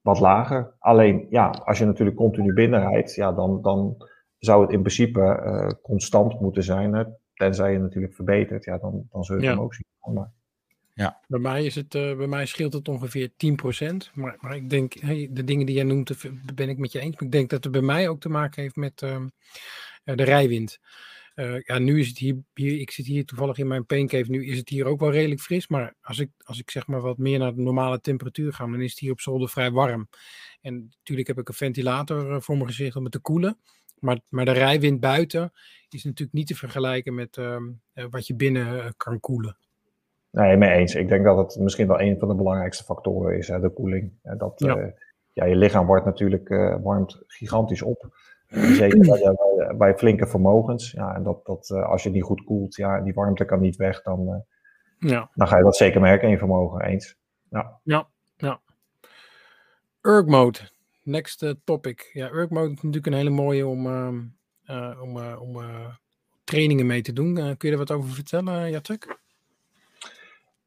wat lager. Alleen, ja, als je natuurlijk continu binnenrijdt, ja, dan, dan zou het in principe eh, constant moeten zijn. Hè? Tenzij je natuurlijk verbetert, ja, dan, dan zul je Ja. hem ook zien. Maar, Bij mij, is het, eh, bij mij scheelt het ongeveer 10%. Maar, maar ik denk, hey, de dingen die jij noemt, ben ik met je eens. Maar ik denk dat het bij mij ook te maken heeft met ehm, eh, de rijwind. Eh, ja, nu is het hier, hier, ik zit hier toevallig in mijn paincave, nu is het hier ook wel redelijk fris. Maar als ik, als ik zeg maar wat meer naar de normale temperatuur ga, dan is het hier op zolder vrij warm. En natuurlijk heb ik een ventilator eh, voor mijn gezicht om het te koelen. Maar, maar de rijwind buiten is natuurlijk niet te vergelijken met ehm, eh, wat je binnen kan koelen. nee, mee eens. Ik denk dat het misschien wel een van de belangrijkste factoren is, hè, de koeling. Dat, Ja. je lichaam wordt natuurlijk warmt gigantisch op. En Zeker bij, bij, bij flinke vermogens. Ja, en dat, dat, eh, als je niet goed koelt, ja, die warmte kan niet weg, dan, eh, Ja. dan ga je dat zeker merken in je vermogen. Eens. Erg mode, next eh, topic. Ja, erg mode is natuurlijk een hele mooie om, ehm, eh, om, om trainingen mee te doen. Kun je er wat over vertellen, Jacek?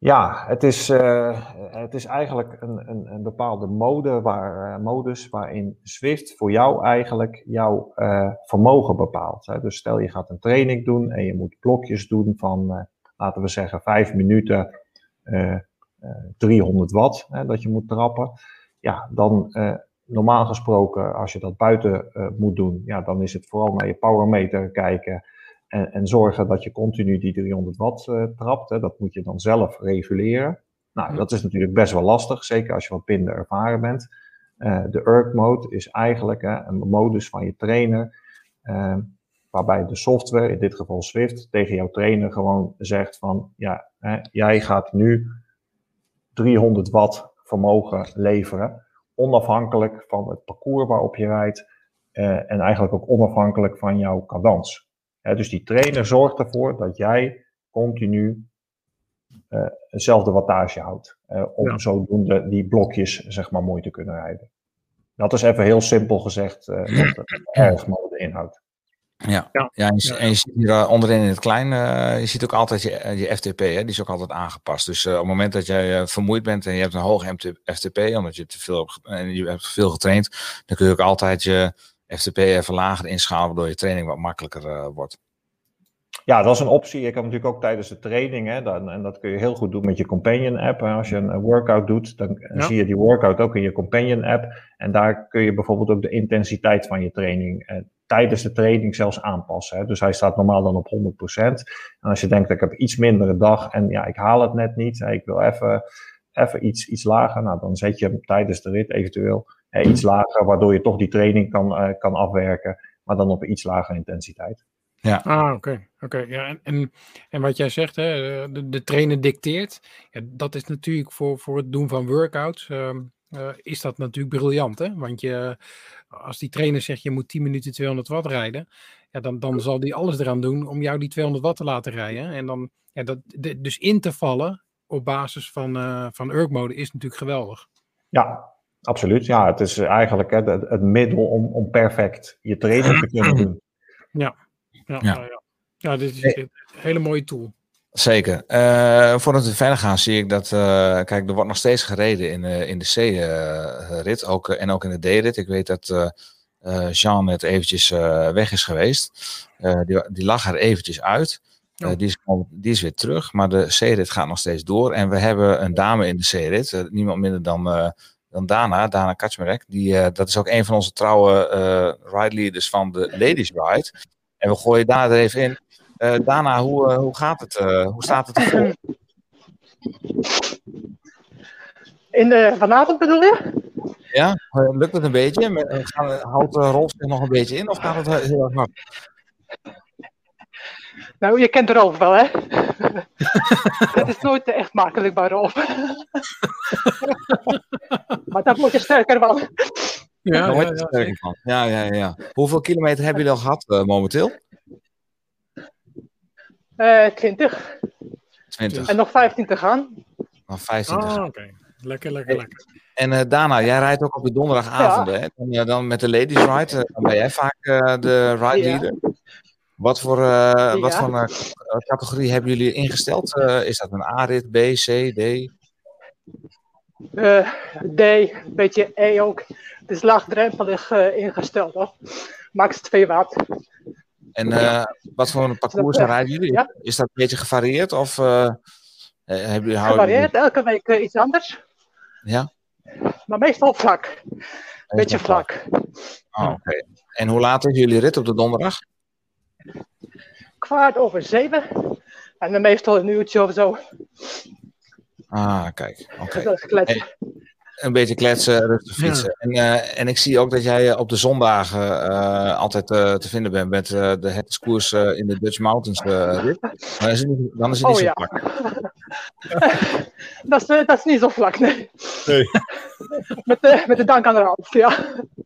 Ja, het is, eh, het is eigenlijk een, een, een bepaalde mode waar, eh, modus waarin Swift voor jou eigenlijk jouw eh, vermogen bepaalt. Hè. Dus stel je gaat een training doen en je moet blokjes doen van, laten we zeggen, vijf minuten, eh, eh, 300 watt, hè, dat je moet trappen. Ja, dan normaal gesproken, als je dat buiten moet doen, ja, dan is het vooral naar je powermeter kijken. En, en zorgen dat je continu die 300 watt eh, trapt. Hè. Dat moet je dan zelf reguleren. Nou, dat is natuurlijk best wel lastig, zeker als je wat minder ervaren bent. Eh, de ERG mode is eigenlijk hè, een modus van je trainer, eh, waarbij de software, in dit geval Swift, tegen jouw trainer gewoon zegt van, ja, hè, jij gaat nu 300 watt vermogen leveren, onafhankelijk van het parcours waarop je rijdt en eigenlijk ook onafhankelijk van jouw cadans. Hè, dus die trainer zorgt ervoor dat jij continu eh hetzelfde wattage houdt. eh, om Ja. zodoende die blokjes zeg maar mooi te kunnen rijden. Dat is even heel simpel gezegd eh, wat de erg-mode inhoudt. Ja, Ja. ja. en, je, Ja. en je ziet hier onderin in het klein, eh, je ziet ook altijd je, je FTP, hè, die is ook altijd aangepast. Dus eh, op het moment dat jij vermoeid bent en je hebt een hoge FTP, omdat je te veel en je hebt veel getraind, dan kun je ook altijd je FTP even lager inschalen, waardoor je training wat makkelijker eh, wordt. Ja, dat is een optie. Je kan natuurlijk ook tijdens de training, hè, dan, en dat kun je heel goed doen met je Companion app. hè. Als je een, workout doet, dan eh, Ja. zie je die workout ook in je Companion app. En daar kun je bijvoorbeeld ook de intensiteit van je training eh, tijdens de training zelfs aanpassen. Hè. Dus hij staat normaal dan op 100%. En als je denkt, ik heb iets mindere dag en ja, ik haal het net niet. hè, ik wil even, even iets, iets lager. Nou, dan zet je hem tijdens de rit eventueel iets lager, waardoor je toch die training kan, eh, kan afwerken. Maar dan op een iets lagere intensiteit. Ah, oké. oké. Ja, en, en, en wat jij zegt, hè, de, de trainer dicteert. Ja, dat is natuurlijk voor, voor het doen van workouts. ehm, eh, is dat natuurlijk briljant. Hè? Want je, als die trainer zegt je moet 10 minuten 200 watt rijden. Ja, dan, dan zal die alles eraan doen om jou die 200 watt te laten rijden. En dan, ja, dat, de- dus in te vallen op basis van, eh van Urk mode is natuurlijk geweldig. Ja, absoluut. Ja, het is eigenlijk hè, het, het middel om, om perfect je training te kunnen doen. Ja, Ja. ja. ja. ja dit is een hele mooie tool. Zeker. Eh, voordat we verder gaan, zie ik dat. eh, kijk, er wordt nog steeds gereden in, eh, in de C-rit ook, en ook in de D-rit. Ik weet dat eh, eh, Jean net eventjes eh, weg is geweest. Eh, die, die lag er eventjes uit. Die, is, die is weer terug, maar de C-rit gaat nog steeds door. En we hebben een dame in de C-rit, niemand minder dan, eh, dan Dana, Dana Kaczmarek. Die, eh, dat is ook een van onze trouwe eh ride leaders van de Ladies Ride. En we gooien daar er even in. Eh, Dana, hoe, hoe gaat het? hoe staat het ervoor? In de, vanavond bedoel je? Ja, lukt het een beetje? Houdt uh, Rolf zich nog een beetje in of gaat het heel erg hard? Nou, je kent Rolf wel, hè? Het is nooit echt makkelijk bij Rolf. maar daar word je sterker van. Ja, Daar ja, word je ja, sterker van. ja, ja, ja. Hoeveel kilometer hebben jullie al gehad eh, momenteel? Eh 20. 20. En nog 15 te gaan. Nog 15. Ah, oké. Lekker, lekker, lekker. En eh Dana, jij rijdt ook op de donderdagavonden, hè? Dan, eh, dan met de Ladies Ride, dan ben jij vaak de ride Ja. leader. Wat voor, eh, wat Ja. voor categorie hebben jullie ingesteld? Eh, is dat een A-rit, B, C, D? Eh, D, een beetje E ook. Het is laagdrempelig eh, ingesteld, hoor. Max 2 watt. En eh, wat voor een parcours rijden jullie? ja. Is dat een beetje gevarieerd? Of hebben jullie, Gevarieerd, elke week iets anders. Ja? Maar meestal vlak. Beetje vlak. Oh, oké. En hoe laat is jullie rit op de donderdag? Kwart over zeven. En dan meestal een uurtje of zo. Ah, kijk. Oké. Een beetje kletsen, rustig Ja. fietsen. En, eh, en ik zie ook dat jij eh, op de zondagen eh, altijd eh, te vinden bent met eh, de het koers in de Dutch Mountains. Maar is het niet, dan is het niet Oh zo ja. vlak. Dat is, dat is niet zo vlak, nee. Nee. met, de, met de dank aan Ralf, ja.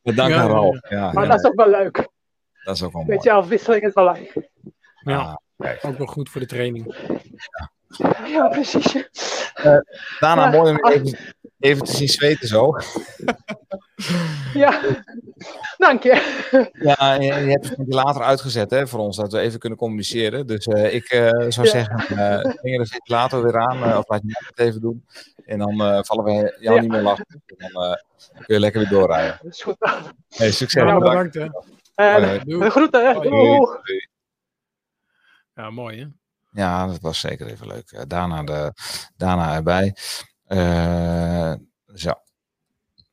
Met dank Ja, aan Ralf. Ja, Maar ja, dat is ook wel leuk. dat is ook wel mooi. Beetje afwisseling is wel leuk. Ja, Ah, ook wel goed voor de training. Ja, precies. Daarna Ja. mooi om je even, even te zien zweten zo. Ja, dank je. Ja, je, je hebt het ventilator uitgezet hè, voor ons, dat we even kunnen communiceren. Dus eh, ik eh, zou Ja. zeggen, eh breng de ventilator weer aan, eh, of laat je het even doen. En dan eh, vallen we jou Ja. niet meer lastig. En dan eh, kun je lekker weer doorrijden. Dat is goed. Hey, succes. Ja, bedankt. bedankt hè. En de groeten. Doei. Ja, mooi hè. Ja, dat was zeker even leuk. Eh, Daarna, de, daarna erbij. Eh, zo.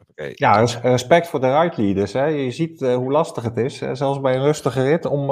Oké. Ja, res- respect voor de ride leaders. Hè. Je ziet eh, hoe lastig het is, zelfs bij een rustige rit, om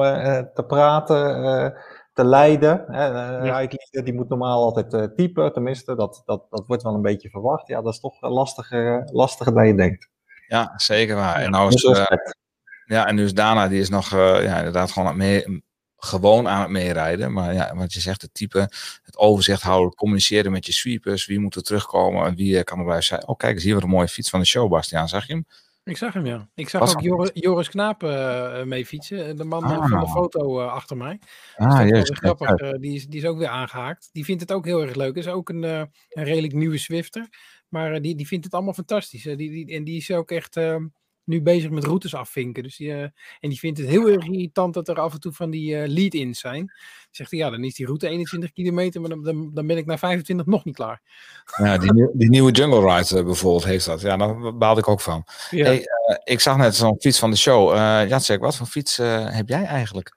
te praten, eh, te leiden. Hè. Een Ja. die moet normaal altijd eh, typen, tenminste, dat, dat, dat wordt wel een beetje verwacht. Ja, dat is toch lastiger, eh, lastiger dan je denkt. Ja, zeker waar. En, nou is, Dus eh, respect. ja, en nu is Dana, die is nog eh, ja, inderdaad gewoon aan het mee, gewoon aan het meerijden. Maar ja, wat je zegt, het type, het overzicht houden, communiceren met je sweepers. Wie moet er terugkomen en wie eh, kan er blijven zijn. Oh, kijk eens, hier wat een mooie fiets van de show, Bastiaan. Zag je hem? Ik zag hem ja. Ik zag Was ook Joris, Joris Knaap eh, mee fietsen. De man Ah. van de foto achter mij. Ah, Dat is juist. wel grappig. die, is, die is ook weer aangehaakt. Die vindt het ook heel erg leuk. Is ook een, een redelijk nieuwe Swifter. Maar die, die vindt het allemaal fantastisch. Die, die, en die is ook echt eh, nu bezig met routes afvinken. Dus die, eh, en die vindt het heel erg irritant dat er af en toe van die eh, lead-ins zijn. Zegt hij, ja, dan is die route 21 kilometer, maar dan, dan, dan ben ik na 25 nog niet klaar. Ja, die, die nieuwe Jungle Ride bijvoorbeeld heeft dat. Ja, daar baalde ik ook van. Ja. Hey, eh, ik zag net zo'n fiets van de show. Eh Jacek, wat voor fiets eh, heb jij eigenlijk?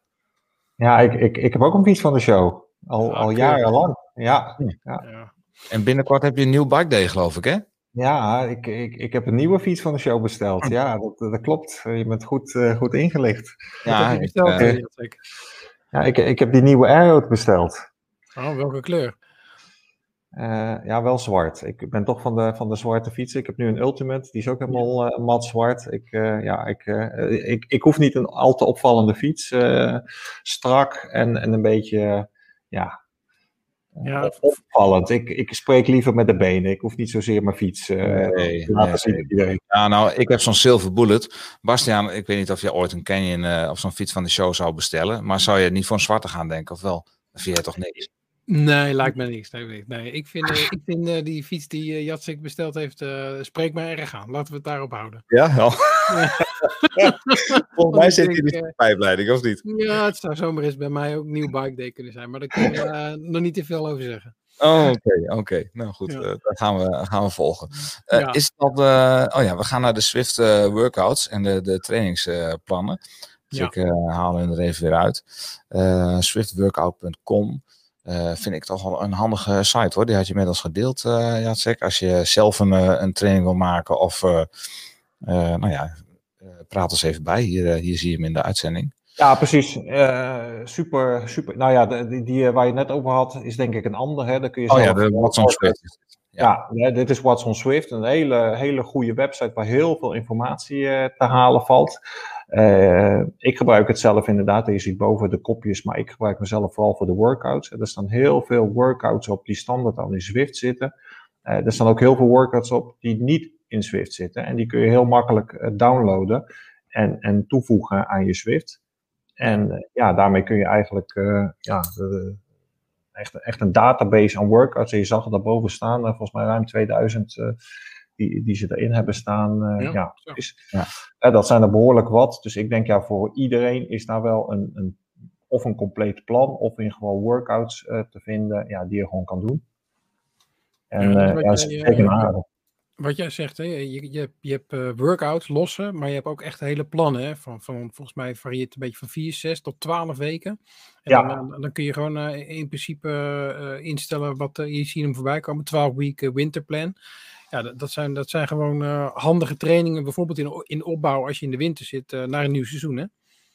Ja, ik, ik, ik heb ook een fiets van de show. Al, Ah, al jarenlang. Ja, ja. En binnenkort heb je een nieuw bike day, geloof ik, hè? Ja ik, ik, ik heb een nieuwe fiets van de show besteld. Ja, dat, dat klopt. Je bent goed, eh, goed ingelicht. Heb je ik, besteld, eh, eh? Ja, ik, ik heb die nieuwe Aero besteld. Oh, welke kleur? Eh, ja, wel zwart. Ik ben toch van de, van de zwarte fietsen. Ik heb nu een Ultimate, die is ook helemaal eh, mat zwart. Ik, eh, ja, ik, eh, ik, ik hoef niet een al te opvallende fiets. eh, strak en, en een beetje, eh, ja, Ja, opvallend. Ik, ik spreek liever met de benen. Ik hoef niet zozeer mijn fiets eh, Nee. Ja, nou, ik heb zo'n Silver Bullet. Bastiaan, ik weet niet of je ooit een Canyon eh, of zo'n fiets van de show zou bestellen. Maar zou je niet voor een zwarte gaan denken, of wel? Dan vind jij toch niks? Nee, lijkt me niks. Nee, nee, ik vind, eh, ik vind eh, die fiets die uh, Jacek besteld heeft, uh, spreekt mij erg aan. Laten we het daarop houden. Ja, wel. Volgens mij zit hij in de pijpleiding, of niet? Ja, het zou zomaar eens bij mij ook nieuw bike day kunnen zijn. Maar daar kun je eh, nog niet te veel over zeggen. Oh, oké, oké. Nou goed, Ja. eh, dat gaan we, gaan we volgen. Eh, Ja. Is dat, oh ja, we gaan naar de Swift workouts en de, de trainingsplannen. dus Ja. ik haal hen er even weer uit. Swiftworkout.com vind ik toch wel een handige site hoor. Die had je met ons gedeeld, eh Jacek. Als je zelf een, een training wil maken of, nou ja, praat ons even bij. Hier, eh, hier zie je hem in de uitzending. Ja, precies. Eh, super, super. Nou ja, de- die, die eh, waar je net over had, is denk ik een ander. Hè? Daar kun je Oh ja, de Watson Swift. Ja, dit is What's on Swift. Een hele, hele goede website waar heel veel informatie te halen valt. Ik gebruik het zelf inderdaad. Je ziet boven de kopjes, maar ik gebruik mezelf vooral voor de workouts. Er staan heel veel workouts op die standaard al in Zwift zitten. Er staan ook heel veel workouts op die niet in Zwift zitten. En die kun je heel makkelijk eh, downloaden en, en toevoegen aan je Zwift. En eh, ja, daarmee kun je eigenlijk eh, ja, de- echt, echt een database aan workouts. En je zag het daarboven staan, volgens mij ruim 2000 eh, die, die ze erin hebben staan. eh, Ja, is, Ja. eh, dat zijn er behoorlijk wat. Dus ik denk ja, voor iedereen is daar wel een, een, of een compleet plan, of in gewoon workouts eh, te vinden ja, die je gewoon kan doen. En Ja, dat is zeker een aardig. Wat jij zegt, hè, je, je, hebt- je hebt eh, workouts, losse, maar je hebt ook echt hele plannen. Hè, van, van, volgens mij varieert het een beetje van 4, 6 tot 12 weken. En Ja. dan, dan, dan kun je gewoon eh, in principe eh, instellen wat je ziet hem voorbij komen. 12 week winterplan. Ja, dat, dat, zijn, dat zijn gewoon handige trainingen, bijvoorbeeld in, in opbouw als je in de winter zit naar een nieuw seizoen. Hè?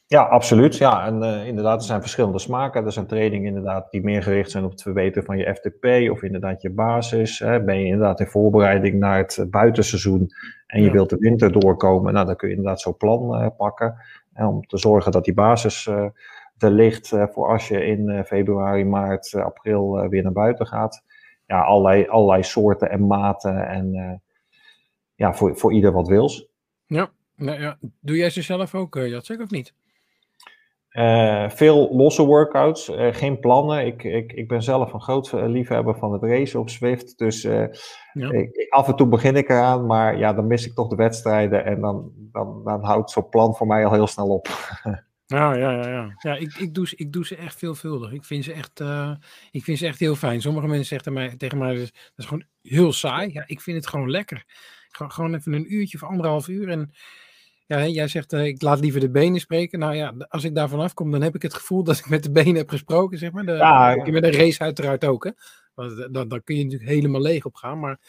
Ja, absoluut. Ja, en eh, inderdaad, er zijn verschillende smaken. Er zijn trainingen inderdaad die meer gericht zijn op het verbeteren van je FTP of inderdaad je basis. Hè. Ben je inderdaad in voorbereiding naar het buitenseizoen en je Ja. wilt de winter doorkomen, nou, dan kun je inderdaad zo'n plan eh, pakken. En om te zorgen dat die basis eh, er ligt eh, voor als je in eh, februari, maart, eh, april eh, weer naar buiten gaat. Ja, allerlei, allerlei soorten en maten en eh, ja, voor, voor ieder wat wils. Ja. Nou, ja. Doe jij ze zelf ook, Jacek, of niet? Uh, veel losse workouts, uh, geen plannen. Ik, ik, ik ben zelf een groot liefhebber van het racen op Zwift. Dus uh, ja. ik, af en toe begin ik eraan, maar ja, dan mis ik toch de wedstrijden. En dan, dan, dan houdt zo'n plan voor mij al heel snel op. Ja, ja, ja. ja. ja ik, ik, doe, ik doe ze echt veelvuldig. Ik vind ze echt, ik vind ze echt heel fijn. Sommige mensen zeggen mij, tegen mij, dat is gewoon heel saai. Ja, ik vind het gewoon lekker. Gewoon even een uurtje of anderhalf uur. En ja, jij zegt, uh, ik laat liever de benen spreken. Nou ja, als ik daar vanaf kom, dan heb ik het gevoel dat ik met de benen heb gesproken, zeg maar. De, ja, ja. Met een race uiteraard ook, hè. Want dan, dan kun je natuurlijk helemaal leeg op gaan. Maar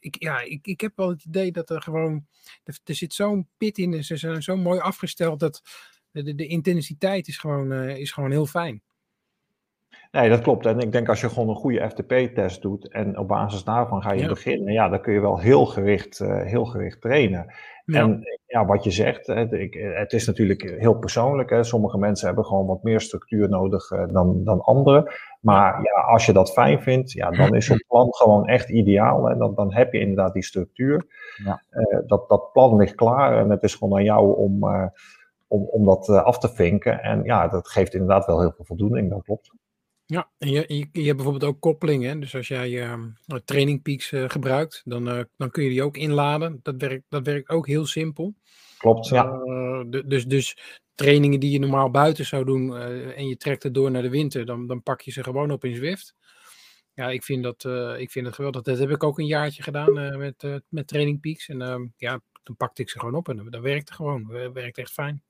ik, ja, ik, ik heb wel het idee dat er gewoon, er, zit zo'n pit in. Ze zijn zo mooi afgesteld dat de, de, de intensiteit is gewoon, uh, is gewoon heel fijn. Nee, dat klopt. En ik denk als je gewoon een goede FTP-test doet en op basis daarvan ga je ja. beginnen, ja, dan kun je wel heel gericht, uh, heel gericht trainen. Ja. En ja, wat je zegt, het, het is natuurlijk heel persoonlijk. Hè. Sommige mensen hebben gewoon wat meer structuur nodig uh, dan, dan anderen. Maar ja, als je dat fijn vindt, ja, dan is zo'n plan gewoon echt ideaal. En dan, dan heb je inderdaad die structuur. Ja. Uh, dat, dat plan ligt klaar en het is gewoon aan jou om, om, om dat af te vinken. En ja, dat geeft inderdaad wel heel veel voldoening, dat klopt. Ja, en je, je, je, hebt bijvoorbeeld ook koppelingen. Dus als jij uh, Training Peaks uh, gebruikt, dan, uh, dan kun je die ook inladen. Dat werkt, dat werkt ook heel simpel. Klopt, ja. dus, dus trainingen die je normaal buiten zou doen en je trekt het door naar de winter, dan, dan pak je ze gewoon op in Zwift. Ja, ik vind dat, ik vind dat geweldig. Dat heb ik ook een jaartje gedaan met, met Training Peaks. En ehm, ja, toen pakte ik ze gewoon op en dat werkte gewoon. Dat werkt echt fijn.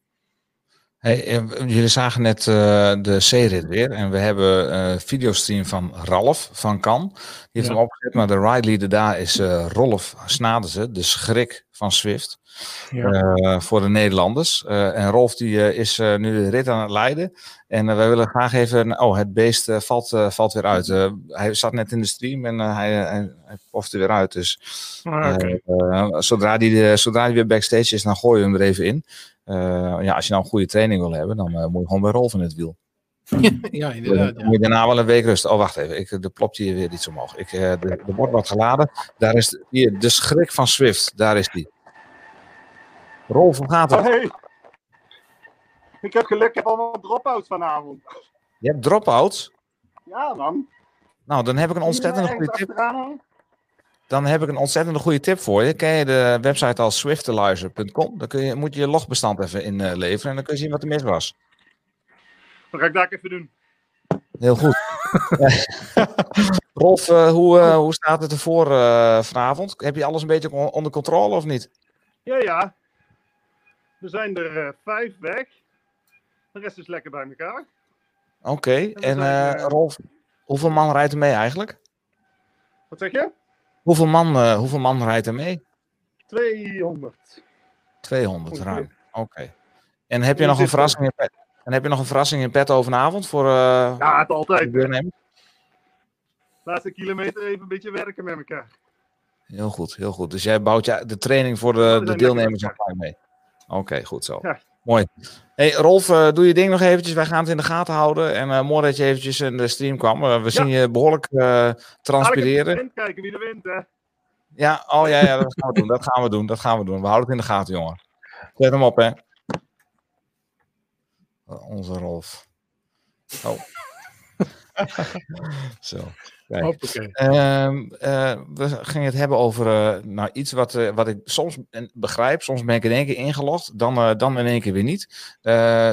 Hey, jullie zagen net uh, de C-rit weer en we hebben een uh, videostream van Ralf van Kan. Die heeft ja. hem opgezet, maar de ride leader daar is uh, Rolf Snadense, de schrik van Swift. Ja. voor de Nederlanders. en Rolf die is nu de rit aan het leiden. En wij willen graag even... Oh, het beest valt, valt weer uit. hij zat net in de stream en hij, hij, hij pofte weer uit. Dus ah, okay. zodra, die, zodra die weer backstage is, dan gooi je hem er even in. Ja, als je nou een goede training wil hebben, dan moet je gewoon bij Rolf in het wiel. Ja, inderdaad. Dan moet je daarna wel een week rusten. Oh, wacht even. Ik, er plopt hier weer iets omhoog. Ik, uh, er wordt wat geladen. Daar is de, hier, de schrik van Swift. Daar is die. Rolf, hoe gaat het? Oh, hey. Ik heb geluk. Ik heb allemaal drop-outs vanavond. Je hebt drop-outs? Ja, man. Nou, dan heb ik een ontzettende goede tip. Dan heb ik een ontzettende goede tip voor je. Ken je de website als swiftalizer.com? Dan kun je, moet je je logbestand even inleveren en dan kun je zien wat er mis was. Dan ga ik daar even doen. Heel goed. Rolf, uh, hoe, uh, hoe staat het ervoor uh, vanavond? Heb je alles een beetje onder controle of niet? Ja, ja. Er zijn er vijf weg. De rest is lekker bij elkaar. Oké, okay. en, en Rolf, hoeveel man rijdt er mee eigenlijk? Wat zeg je? Hoeveel man, uh, hoeveel man rijdt er mee? 200. 200 ruim. Oké. Okay. En heb je nog een verrassing in? En heb je nog een verrassing in pet vanavond voor? Uh, ja, het altijd. Laatste kilometer even een beetje werken met elkaar. Heel goed, heel goed. Dus jij bouwt ja, de training voor de, de deelnemers al mee. Oké, okay, goed zo. Ja, Mooi. Hey, Rolf, eh, doe je ding nog eventjes. Wij gaan het in de gaten houden. En eh, mooi dat je eventjes in de stream kwam. We zien je behoorlijk eh, transpireren. En kijken wie er wint, hè. Ja, oh ja, ja, dat gaan we doen. Dat gaan we doen. Dat gaan we doen. We houden het in de gaten, jongen. Zet hem op, hè. Onze Rolf. Oh. Zo. Ehm, eh, we gingen het hebben over eh, nou, iets wat, eh, wat ik soms begrijp. Soms ben ik in één keer ingelogd, dan, dan in één keer weer niet.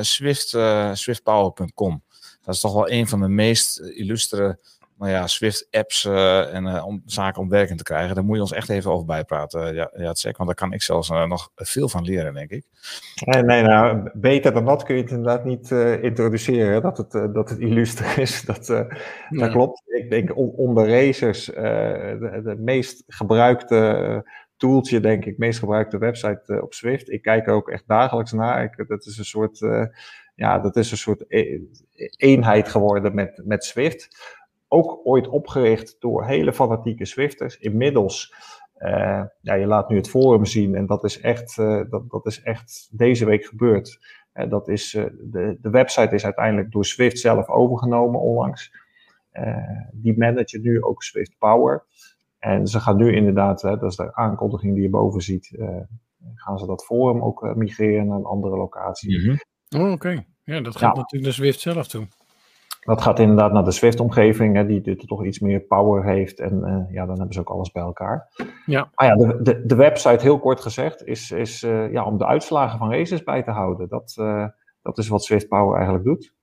Swift, swiftpower.com. Dat is toch wel een van de meest illustere nou ja, Swift-apps eh, en eh, om zaken om werking te krijgen. Daar moet je ons echt even over bijpraten. ja, ja, zeker, want daar kan ik zelfs eh, nog veel van leren, denk ik. Nee, nee, nou, beter dan dat kun je het inderdaad niet introduceren, dat het, dat het illuster is. Dat, Nee. dat klopt. Ik denk on- onder racers de, de meest gebruikte tooltje, denk ik, meest gebruikte website op Swift. Ik kijk er ook echt dagelijks naar. Ik, dat is een soort, ja, dat is een soort e- eenheid geworden met, met Swift. Ook ooit opgericht door hele fanatieke Swifters. Inmiddels, eh, ja, je laat nu het forum zien en dat is echt, eh, dat, dat is echt deze week gebeurd. Eh, dat is, eh, de, de website is uiteindelijk door Swift zelf overgenomen onlangs. Eh, die managen nu ook Swift Power. En ze gaan nu inderdaad, hè, dat is de aankondiging die je boven ziet, eh, gaan ze dat forum ook migreren naar een andere locatie. Oh, Oké. Ja, dat gaat Ja. natuurlijk naar Zwift zelf toe. Dat gaat inderdaad naar de Swift-omgeving, die, die toch iets meer power heeft. En eh, ja, dan hebben ze ook alles bij elkaar. Ja. Maar ja, de, de, de website, heel kort gezegd, is, is eh, ja, om de uitslagen van races bij te houden. Dat, eh, dat is wat Swift Power eigenlijk doet.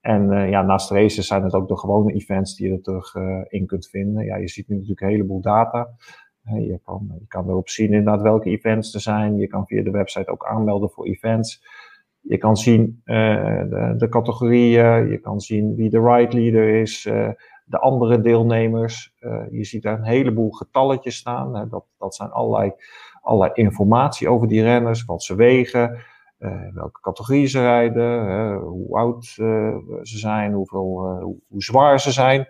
En ja, naast races zijn het ook de gewone events die je er terug in kunt vinden. Ja, je ziet nu natuurlijk een heleboel data. Je, kan, je kan erop zien inderdaad welke events er zijn. Je kan via de website ook aanmelden voor events. Je kan zien eh, de, de categorieën, je kan zien wie de ride leader is, eh, de andere deelnemers. Eh, je ziet daar een heleboel getalletjes staan. Dat, dat zijn allerlei, allerlei informatie over die renners, wat ze wegen, eh, welke categorie ze rijden, hoe oud eh, ze zijn, hoeveel, eh, hoe, zwaar ze zijn.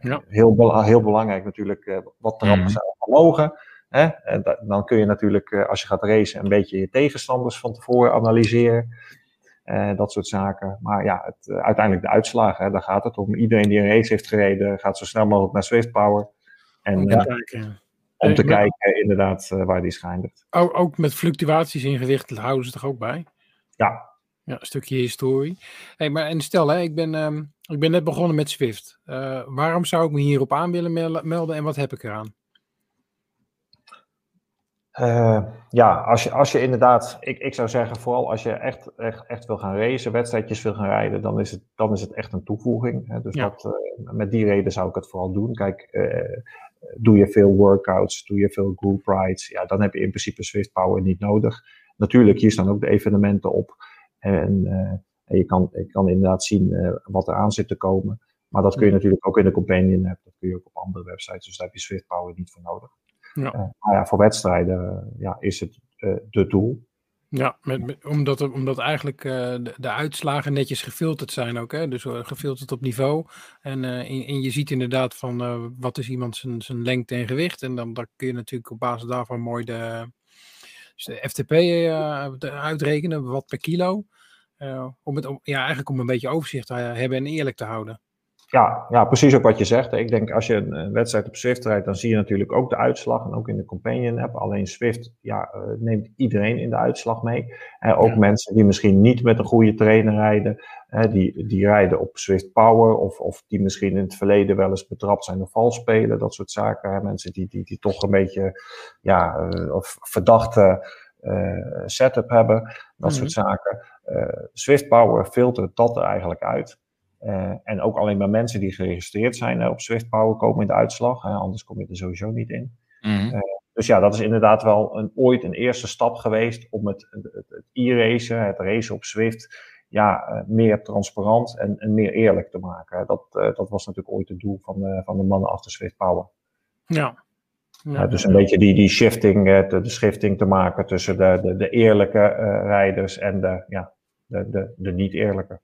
Ja. Heel, bela- heel belangrijk natuurlijk eh, wat trappen Mhm. ze allemaal mogen. Hè? En da- dan kun je natuurlijk, eh, als je gaat racen, een beetje je tegenstanders van tevoren analyseren. Eh, dat soort zaken. Maar ja, het, eh, uiteindelijk de uitslagen, hè, daar gaat het om. Iedereen die een race heeft gereden, gaat zo snel mogelijk naar Swift Power. En Om te ja, kijken. om te Eh, kijken inderdaad eh, waar die schijnt. Ook, ook met fluctuaties in gewicht houden ze toch ook bij? Ja, Ja, een stukje historie. Hey, maar en stel, hè, ik, ben, ehm, ik ben net begonnen met Swift. Eh, waarom zou ik me hierop aan willen mel- melden en wat heb ik eraan? Eh, ja, als je, als je inderdaad, ik, ik zou zeggen, vooral als je echt, echt, echt wil gaan racen, wedstrijdjes wil gaan rijden, dan is het, dan is het echt een toevoeging. Hè. Dus Ja. dat, eh, met die reden zou ik het vooral doen. Kijk, eh, doe je veel workouts, doe je veel group rides, ja, dan heb je in principe Swift Power niet nodig. Natuurlijk, hier staan ook de evenementen op. En, en je, kan, je kan inderdaad zien wat er aan zit te komen. Maar dat kun je natuurlijk ook in de companion app, dat kun je ook op andere websites, dus daar heb je Swift Power niet voor nodig. Ja. Eh, maar ja, voor wedstrijden eh, ja, is het eh, de doel. Ja, met, met- omdat, omdat eigenlijk de, de uitslagen netjes gefilterd zijn ook. Hè? Dus gefilterd op niveau. En, en, en je ziet inderdaad van wat is iemand zijn, zijn lengte en gewicht. En dan, dan kun je natuurlijk op basis daarvan mooi de, dus de FTP uitrekenen, wat per kilo. Om het, om, ja, eigenlijk om een beetje overzicht te hebben en eerlijk te houden. Ja, ja, precies ook wat je zegt. Ik denk als je een, een wedstrijd op Swift rijdt, dan zie je natuurlijk ook de uitslag. En ook in de Companion app. Alleen Swift ja, eh, neemt iedereen in de uitslag mee. En ook Ja. mensen die misschien niet met een goede trainer rijden. Hè, die, die rijden op Swift Power. Of, of die misschien in het verleden wel eens betrapt zijn op vals spelen. Dat soort zaken. Mensen die, die, die toch een beetje ja, eh, of verdachte eh, setup hebben. Dat Mhm. soort zaken. Eh, Swift Power filtert dat er eigenlijk uit. Eh, en ook alleen maar mensen die geregistreerd zijn hè, op Swift Power komen in de uitslag. Hè, anders kom je er sowieso niet in. Mhm. Dus ja, dat is inderdaad wel een, ooit een eerste stap geweest om het, het, het, het e-racen, het racen op Swift, ja, eh, meer transparant en, en meer eerlijk te maken. Dat, eh, dat was natuurlijk ooit het doel van, de van de mannen achter Swift Power. Ja. Ja, dus een beetje die, die shifting, eh, de, de schifting te maken tussen de, de, de eerlijke eh, rijders en de, ja, de, de, de niet eerlijke.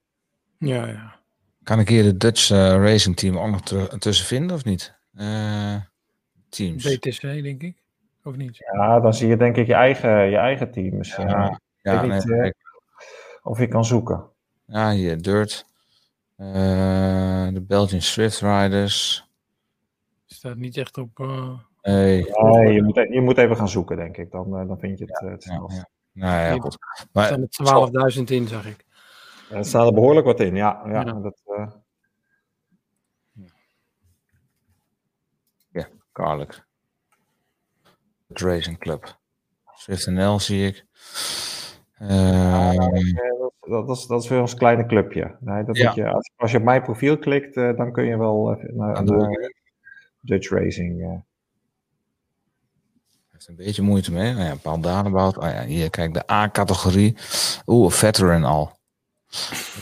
ja, ja. Kan ik hier de Dutch eh, Racing Team ook nog terug, tussen vinden of niet? Eh, teams. BTC denk ik. Of niet? Ja, dan zie je denk ik je eigen, je eigen team misschien. Ja, ja weet nee, niet, eh, ik- of je kan zoeken. Ja, hier, Dirt. Eh, de Belgian Swift Riders. Staat niet echt op. eh, Nee, Nee, je, moet, e- je moet even gaan zoeken, denk ik. Dan, dan vind je het, het ja, ja. Nou ja, goed. er Maar staan er 12.000 in, zag ik. Er staat er behoorlijk wat in, ja. ja, Ja. Dat, eh. Het Racing Club. Swift NL zie ik. Eh, eh, dat, dat, is, dat is weer ons kleine clubje. Nee, dat Ja. je, als, als je op mijn profiel klikt, eh, dan kun je wel naar, eh, Dutch Racing. eh. een beetje moeite mee. Oh ja, Paul. Oh ja, hier, kijk, de A-categorie. Oeh, veteran al.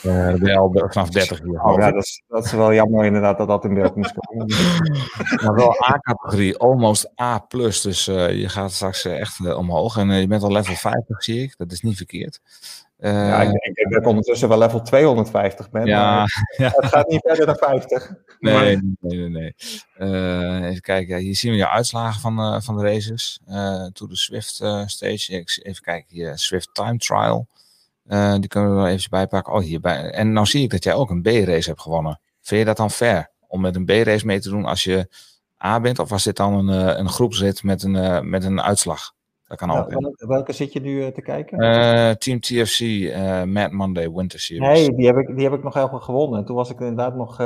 Eh, je al be- vanaf 30 hier. Oh, ja, dat is, dat is wel jammer inderdaad dat dat in beeld moest komen. Maar wel A-categorie, almost A+. Dus eh, je gaat straks eh, echt eh, omhoog. En eh, je bent al level 50, zie ik. Dat is niet verkeerd. Eh, ja, ik, ik denk dat ik ondertussen wel level 250 ben. ja, maar Het gaat niet verder dan 50. nee, Maar- nee, nee. nee. Eh, even kijken, ja, hier zien we je uitslagen van, eh, van de races. Eh to de Swift eh, stage. Ik, even kijken, hier, Swift Time Trial. Eh, die kunnen we er wel even bijpakken. Oh, hierbij. En nou zie ik dat jij ook een B-race hebt gewonnen. Vind je dat dan fair? Om met een B-race mee te doen als je A bent? Of was dit dan een, eh, een groepsrit met een, eh, met een uitslag? Dat kan ook. Wel- welke zit je nu te kijken? Team TFC, Mad Monday Winter Series. Nee, die heb, ik, die heb ik nog helemaal gewonnen. En toen was ik inderdaad nog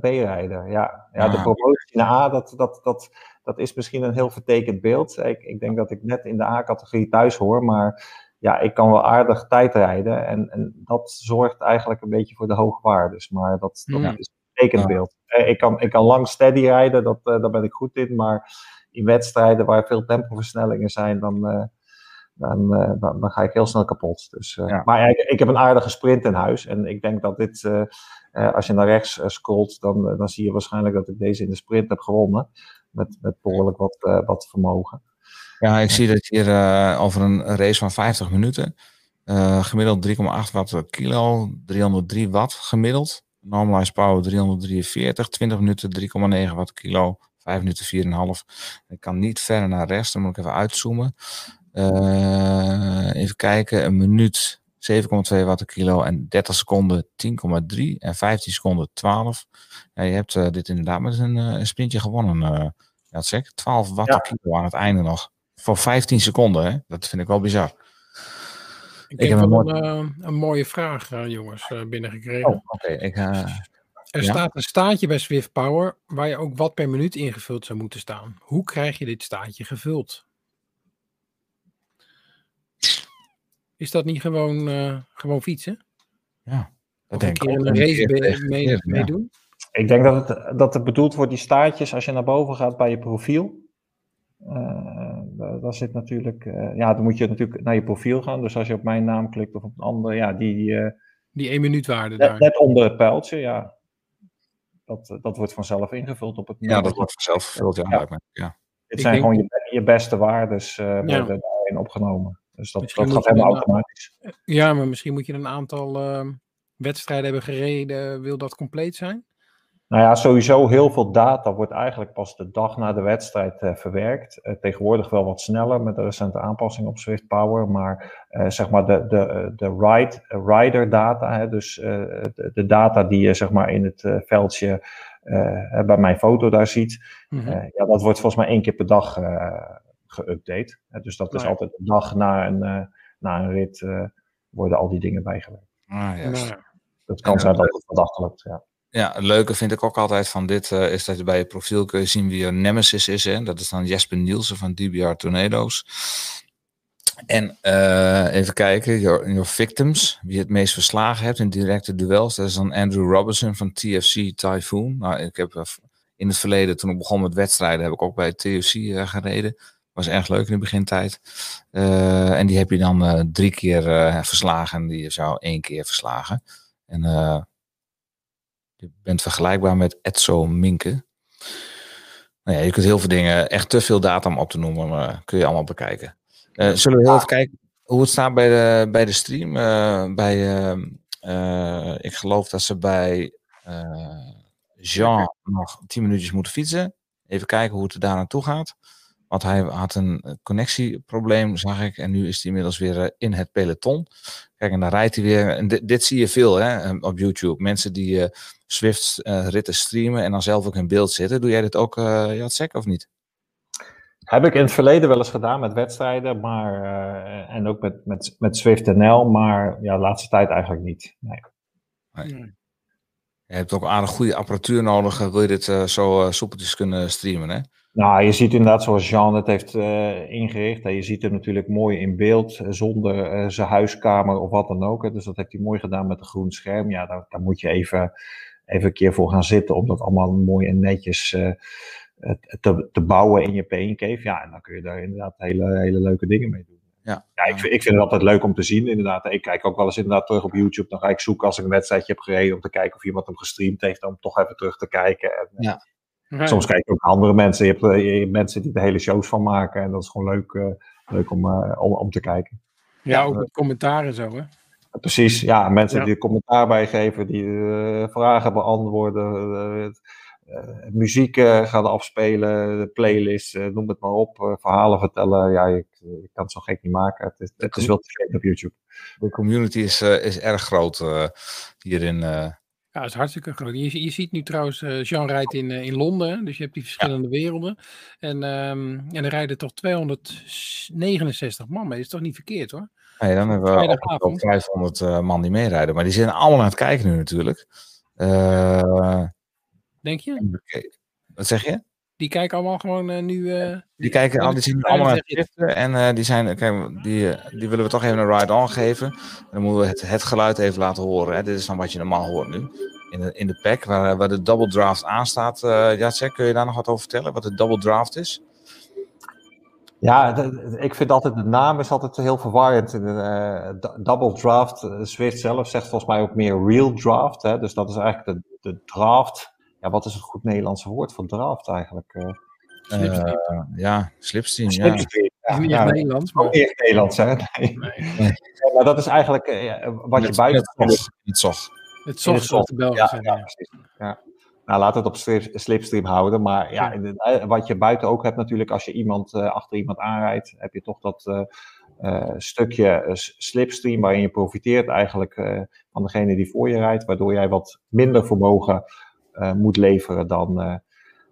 B-rijder. Ja, ja de Ah. promotie naar A, dat, dat, dat, dat is misschien een heel vertekend beeld. Ik, ik denk dat ik net in de A-categorie thuis hoor, maar ja, ik kan wel aardig tijd rijden. En, en dat zorgt eigenlijk een beetje voor de hoge waardes. Maar dat, dat Ja. is een vertekend Ja. beeld. Eh, Ik kan, ik kan lang steady rijden, dat, eh, daar ben ik goed in. Maar in wedstrijden waar veel tempoversnellingen zijn, dan, eh, dan, eh, dan, dan ga ik heel snel kapot. Dus, eh, Ja. Maar ja, ik, ik heb een aardige sprint in huis. En ik denk dat dit, eh, eh, als je naar rechts scrolt, dan, dan zie je waarschijnlijk dat ik deze in de sprint heb gewonnen. Met, met behoorlijk wat, eh, wat vermogen. Ja, ik zie dat hier eh, over een race van 50 minuten. eh, gemiddeld 3,8 watt per kilo, 303 watt gemiddeld. Normalized power 343, 20 minuten 3,9 watt per kilo, 5 minuten 4,5. Ik kan niet verder naar rechts, dan moet ik even uitzoomen. Eh, even kijken, een minuut 7,2 watt per kilo en 30 seconden 10,3 en 15 seconden 12. Ja, je hebt dit inderdaad met een, een sprintje gewonnen. zeg ik. 12 watt Ja. per kilo aan het einde nog. Voor 15 seconden, hè? dat vind ik wel bizar. Ik, heb heb een eh, een mooie vraag, eh, jongens, eh, binnengekregen. Oh, oké. Ik, eh, er ja. staat een staatje bij Swift Power waar je ook wat per minuut ingevuld zou moeten staan. Hoe krijg je dit staatje gevuld? Is dat niet gewoon, eh, gewoon fietsen? ja, dat Of een denk ik een race tegen- mee- ja. meedoen? Ik denk dat het, dat het bedoeld wordt, die staartjes, als je naar boven gaat bij je profiel. Eh, daar, zit natuurlijk, eh, ja, dan moet je natuurlijk naar je profiel gaan. Dus als je op mijn naam klikt of op een ander, ja, die eh, Die 1 minuut waarde net, daar. net onder het pijltje, ja. Dat, dat wordt vanzelf ingevuld op het Ja, dat wordt vanzelf vervuld. Ja, Ja. lijkt me. ja. Dit Ik zijn denk- gewoon je, je beste waardes eh worden Ja. daarin opgenomen. Dus dat, Misschien dat gaat helemaal automatisch. Ja, maar misschien moet je een aantal eh, wedstrijden hebben gereden. Wil dat compleet zijn? Nou ja, sowieso heel veel data wordt eigenlijk pas de dag na de wedstrijd eh, verwerkt. Eh, tegenwoordig wel wat sneller met de recente aanpassing op Swift Power. Maar eh, zeg maar de, de, de ride, rider data, hè, dus eh, de, de data die je zeg maar in het eh, veldje bij mijn foto daar ziet. Mhm. eh, ja, dat wordt volgens mij één keer per dag eh geüpdate. Dus dat is ja. altijd de dag na een, eh, na een rit eh, worden al die dingen bijgewerkt. Ah. Nou ja. Het kan Ja, zijn dat het vandaag lukt, ja. Ja, het leuke vind ik ook altijd van dit eh, is dat je bij je profiel kun je zien wie je nemesis is. Hè? Dat is dan Jesper Nielsen van DBR Tornado's. En eh, even kijken, your, victims, wie het meest verslagen hebt in directe duels. Dat is dan Andrew Robinson van TFC Typhoon. Nou, ik heb eh, in het verleden, toen ik begon met wedstrijden, heb ik ook bij TFC gereden. Was erg leuk in de begintijd. En die heb je dan drie keer verslagen en die zou één keer verslagen. En je bent vergelijkbaar met Etso Minke. Nou ja, je kunt heel veel dingen, echt te veel data om op te noemen, maar kun je allemaal bekijken. Eh, zullen we heel even kijken hoe het staat bij de, bij de stream? Eh, bij, eh, ik geloof dat ze bij Jean nog 10 minuutjes moeten fietsen. Even kijken hoe het er daar naartoe gaat. Want hij had een connectieprobleem, zag ik. En nu is hij inmiddels weer eh, in het peloton. Kijk, en dan rijdt hij weer. En dit, dit zie je veel hè, eh, op YouTube. Mensen die uh, Swift uh, ritten streamen en dan zelf ook in beeld zitten. Doe jij dit ook, uh, Jacek, of niet? Heb ik in het verleden wel eens gedaan met wedstrijden, maar, uh, en ook met, met, met Swift NL, maar ja, de laatste tijd eigenlijk niet. Nee. nee. Je hebt ook aardig goede apparatuur nodig, wil je dit uh, zo uh, soepeltjes kunnen streamen, hè? Nou, je ziet inderdaad zoals Jean het heeft uh, ingericht. Hè. Je ziet hem natuurlijk mooi in beeld, zonder zijn huiskamer of wat dan ook. Hè. Dus dat heeft hij mooi gedaan met een groen scherm. Ja, daar, daar moet je even, even een keer voor gaan zitten om dat allemaal mooi en netjes te, te bouwen in je Pain Cave. Ja, en dan kun je daar inderdaad hele, hele leuke dingen mee doen. Ja, ja ik, vind, ik vind het altijd leuk om te zien, inderdaad. Ik kijk ook wel eens inderdaad terug op YouTube. Dan ga ik zoeken als ik een wedstrijdje heb gereden om te kijken of iemand hem gestreamd heeft, om toch even terug te kijken. En, ja. Soms kijk ik ook naar andere mensen. Je hebt, je hebt, mensen die er hele shows van maken. En dat is gewoon leuk, uh, leuk om, uh, om, om te kijken. Ja, ook met commentaren zo, hè? Precies, ja. Mensen ja. die commentaar bijgeven, die uh, vragen beantwoorden uh, muziek uh, gaan afspelen, de playlist, uh, noem het maar op, verhalen vertellen. Ja, ik, ik, kan het zo gek niet maken. Het is, het is wel te vinden op YouTube. De community is, is erg groot hierin. Ja, het is hartstikke groot. Je, je ziet nu trouwens, Jean rijdt in, in Londen, dus je hebt die verschillende ja. werelden. En, um, en er rijden toch 269 man mee. Dat is toch niet verkeerd hoor? Nee, dan hebben we ook 500 man die meerijden. Maar die zijn allemaal aan het kijken nu natuurlijk. Denk je? Wat zeg je? Die kijken allemaal gewoon uh, nu. Uh, die kijken al, die zien allemaal naar het en uh, die zijn, kijk, die, die willen we toch even een ride-on geven. Dan moeten we het, het geluid even laten horen. Hè. Dit is dan wat je normaal hoort nu. In de, in de pack, waar, waar de double draft aan staat. Uh, Jacek, kun je daar nog wat over vertellen? Wat de double draft is? Ja, ik vind altijd de naam is altijd heel verwarrend. Uh, double draft, Swift zelf zegt volgens mij ook meer real draft. Hè? Dus dat is eigenlijk de, de draft ja, wat is het goed Nederlandse woord voor draft eigenlijk? Uh, slipstream. Uh, ja, slipstream. slipstream ja. Niet echt Nederlands. Maar... Niet echt Nederlands, hè? Nee. Maar dat is eigenlijk uh, wat je buiten... Het zog. Het zog, zoals de Belgen ja. Ja, precies. Ja. Nou, laat het op slipstream houden. Maar ja, ja. wat je buiten ook hebt natuurlijk, als je iemand uh, achter iemand aanrijdt, heb je toch dat uh, stukje slipstream waarin je profiteert eigenlijk van degene die voor je rijdt, waardoor jij wat minder vermogen uh, moet leveren dan uh,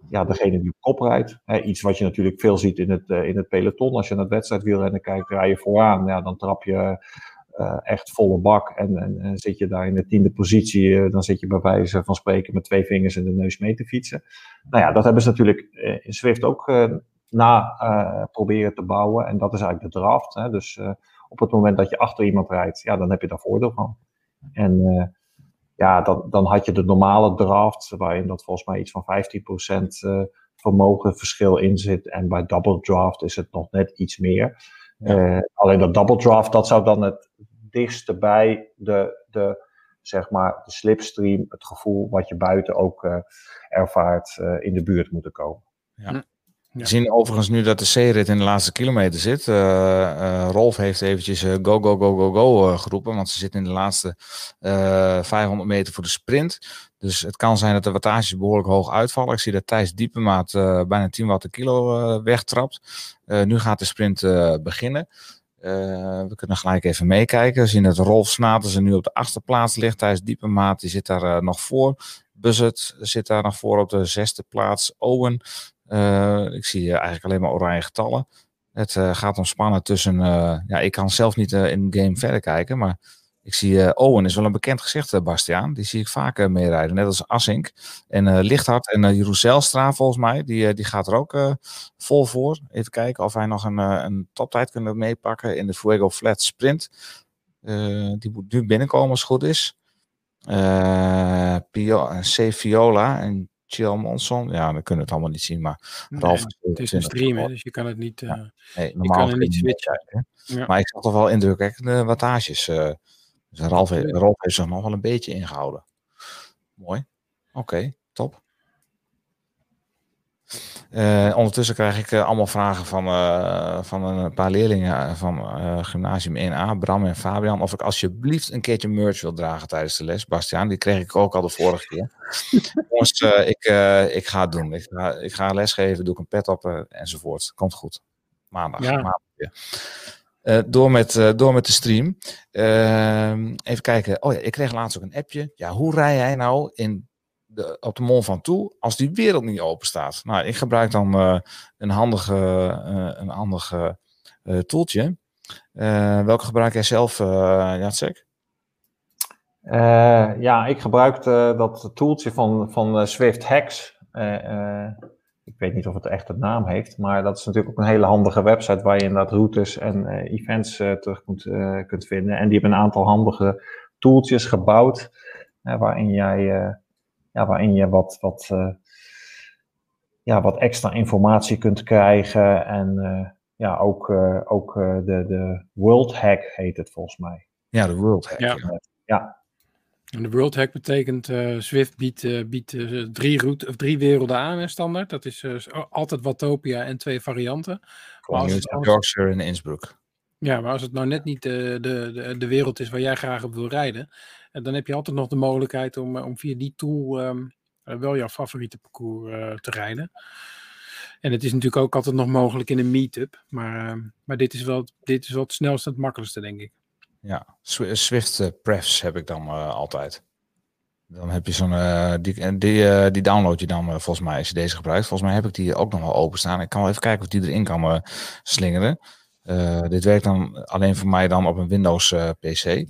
ja, degene die op kop rijdt. Iets wat je natuurlijk veel ziet in het, uh, in het peloton. Als je naar het wedstrijdwielrennen kijkt, rij je vooraan. Ja, dan trap je echt volle bak en, en, zit je daar in de tiende positie. dan zit je bij wijze van spreken met twee vingers in de neus mee te fietsen. Nou ja, dat hebben ze natuurlijk in Swift ook na proberen te bouwen. En dat is eigenlijk de draft. Hè. Dus op het moment dat je achter iemand rijdt, ja, dan heb je daar voordeel van. En ja, dan, dan had je de normale draft, waarin dat volgens mij iets van 15% uh, vermogenverschil in zit. En bij double draft is het nog net iets meer. Ja. Uh, alleen dat double draft, dat zou dan het dichtste bij de, de, zeg maar, de slipstream, het gevoel wat je buiten ook uh, ervaart, in de buurt moeten komen. Ja. We zien overigens nu dat de C-rit in de laatste kilometer zit. Uh, uh, Rolf heeft eventjes uh, go, go, go, go, go geroepen, want ze zitten in de laatste 500 meter voor de sprint. Dus het kan zijn dat de wattages behoorlijk hoog uitvallen. Ik zie dat Thijs Diepemaat bijna 10 watt per kilo wegtrapt. nu gaat de sprint beginnen. we kunnen gelijk even meekijken. We zien dat Rolf Snaten nu op de achterplaats ligt. Thijs Diepemaat die zit daar nog voor. Buzzet zit daar nog voor op de zesde plaats. Owen uh, ik zie eigenlijk alleen maar oranje getallen. Het uh, gaat om spannen tussen. Uh, ja, ik kan zelf niet in game verder kijken, maar ik zie Owen is wel een bekend gezicht, Bastiaan. Die zie ik vaker meerijden, net als Assink. En Lichthart en uh, Jeroen Zelstra, volgens mij, die, die gaat er ook vol voor. Even kijken of wij nog een, een toptijd kunnen meepakken in de Fuego Flat Sprint. die moet nu binnenkomen als het goed is. Pio, C. Viola en Chill Monson. Ja, we kunnen het allemaal niet zien, maar nee, Ralf, het is een stream, dus je kan het niet, uh, nee, je kan het niet switchen. Ja. Maar ik zag toch wel indrukwekkende wattages. Uh, dus Ralf, Ralf heeft zich nog wel een beetje ingehouden. Mooi. Oké, okay, top. Uh, ondertussen krijg ik uh, allemaal vragen van, uh, van een paar leerlingen van gymnasium 1A, Bram en Fabian, of ik alsjeblieft een keertje merch wil dragen tijdens de les. Bastiaan, die kreeg ik ook al de vorige keer. Jongens, ik, ik ga het doen. Ik ga, ik ga lesgeven, doe ik een pet op enzovoort. Komt goed. Maandag. Ja. maandag. Eh, door, met, eh, door met de stream. Ehm, even kijken. Oh ja, ik kreeg laatst ook een appje. Ja, hoe rij jij nou in de, op de Mont Ventoux als die wereld niet open staat? Nou, ik gebruik dan eh, een handige, een handige toeltje. welke gebruik jij zelf, Jacek? ja, ik gebruik dat toeltje van, van Swift Hacks ik weet niet of het echt een naam heeft, maar dat is natuurlijk ook een hele handige website waar je inderdaad routes en events terug kunt, kunt vinden. En die hebben een aantal handige tooltjes gebouwd, waarin, jij, ja, waarin je wat, wat, ja, wat extra informatie kunt krijgen. En ja, ook, ook de, de World Hack heet het volgens mij. Ja, de World Hack. Ja. ja. En de World Hack betekent uh, Swift biedt, uh, biedt uh, drie, route, of drie werelden aan in standaard. Dat is altijd Watopia en twee varianten. Yorkshire en Innsbruck. Ja, maar als het nou net niet de, de, de, wereld is waar jij graag op wil rijden, dan heb je altijd nog de mogelijkheid om, om via die tool um, wel jouw favoriete parcours te rijden. En het is natuurlijk ook altijd nog mogelijk in een meetup, maar, ehm, maar dit, is wel, dit is wel het snelste en het makkelijkste, denk ik. Ja, Swift Prefs heb ik dan altijd. Dan heb je zo'n, die, die, die download je dan volgens mij als je deze gebruikt. Volgens mij heb ik die ook nog wel openstaan. Ik kan wel even kijken of die erin kan slingeren. Dit werkt dan alleen voor mij dan op een Windows PC.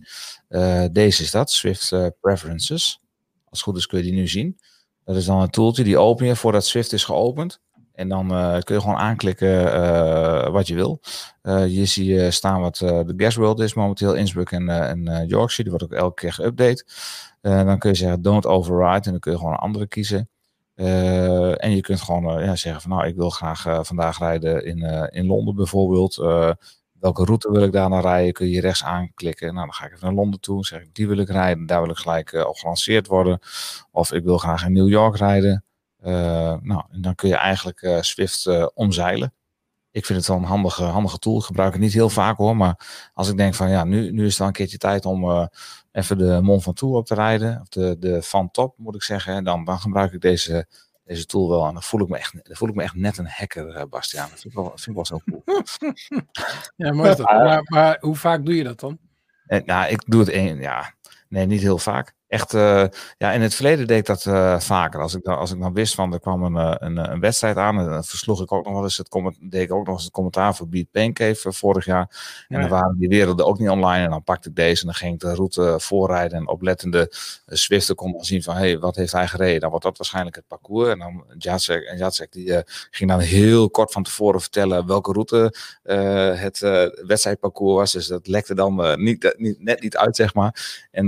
deze is dat, Swift Preferences. Als het goed is kun je die nu zien. Dat is dan een tooltje, die open je voordat Swift is geopend. En dan kun je gewoon aanklikken wat je wil. Je ziet staan wat de Guest World is momenteel, Innsbruck en, en Yorkshire. Die wordt ook elke keer geüpdate. dan kun je zeggen don't override en dan kun je gewoon een andere kiezen. En je kunt gewoon ja, zeggen van nou ik wil graag vandaag rijden in, in Londen bijvoorbeeld. welke route wil ik daar naar rijden? Kun je rechts aanklikken. Nou dan ga ik even naar Londen toe. Zeg ik die wil ik rijden. Daar wil ik gelijk op gelanceerd worden. Of ik wil graag in New York rijden. Nou, en dan kun je eigenlijk Swift omzeilen. Ik vind het wel een handige, handige tool. Ik gebruik het niet heel vaak hoor. Maar als ik denk van ja, nu, nu is het dan een keertje tijd om even de Mont Ventoux op te rijden. Of de, de Van Top moet ik zeggen. Dan, dan gebruik ik deze, deze tool wel. En dan voel ik me echt, dan voel ik me echt net een hacker, Bastiaan. Dat vind ik wel, vind ik wel zo cool. ja, maar, maar, maar, hoe vaak doe je dat dan? nou, ik doe het één, ja, nee, niet heel vaak echt, uh, ja, in het verleden deed ik dat uh, vaker. Als ik, dan, als ik dan wist van er kwam een, eh, een, een wedstrijd aan, en dan versloeg ik ook nog wel eens het, deed ik ook nog eens het commentaar voor Beat Pancave vorig jaar. En dan waren die werelden ook niet online. En dan pakte ik deze en dan ging ik de route voorrijden. En oplettende Swiften kon dan zien van, hey, wat heeft hij gereden? Dan wordt dat waarschijnlijk het parcours. En dan Jacek, en Jacek die ging dan heel kort van tevoren vertellen welke route het wedstrijdparcours was. Dus dat lekte dan niet, niet, net niet uit, zeg maar. En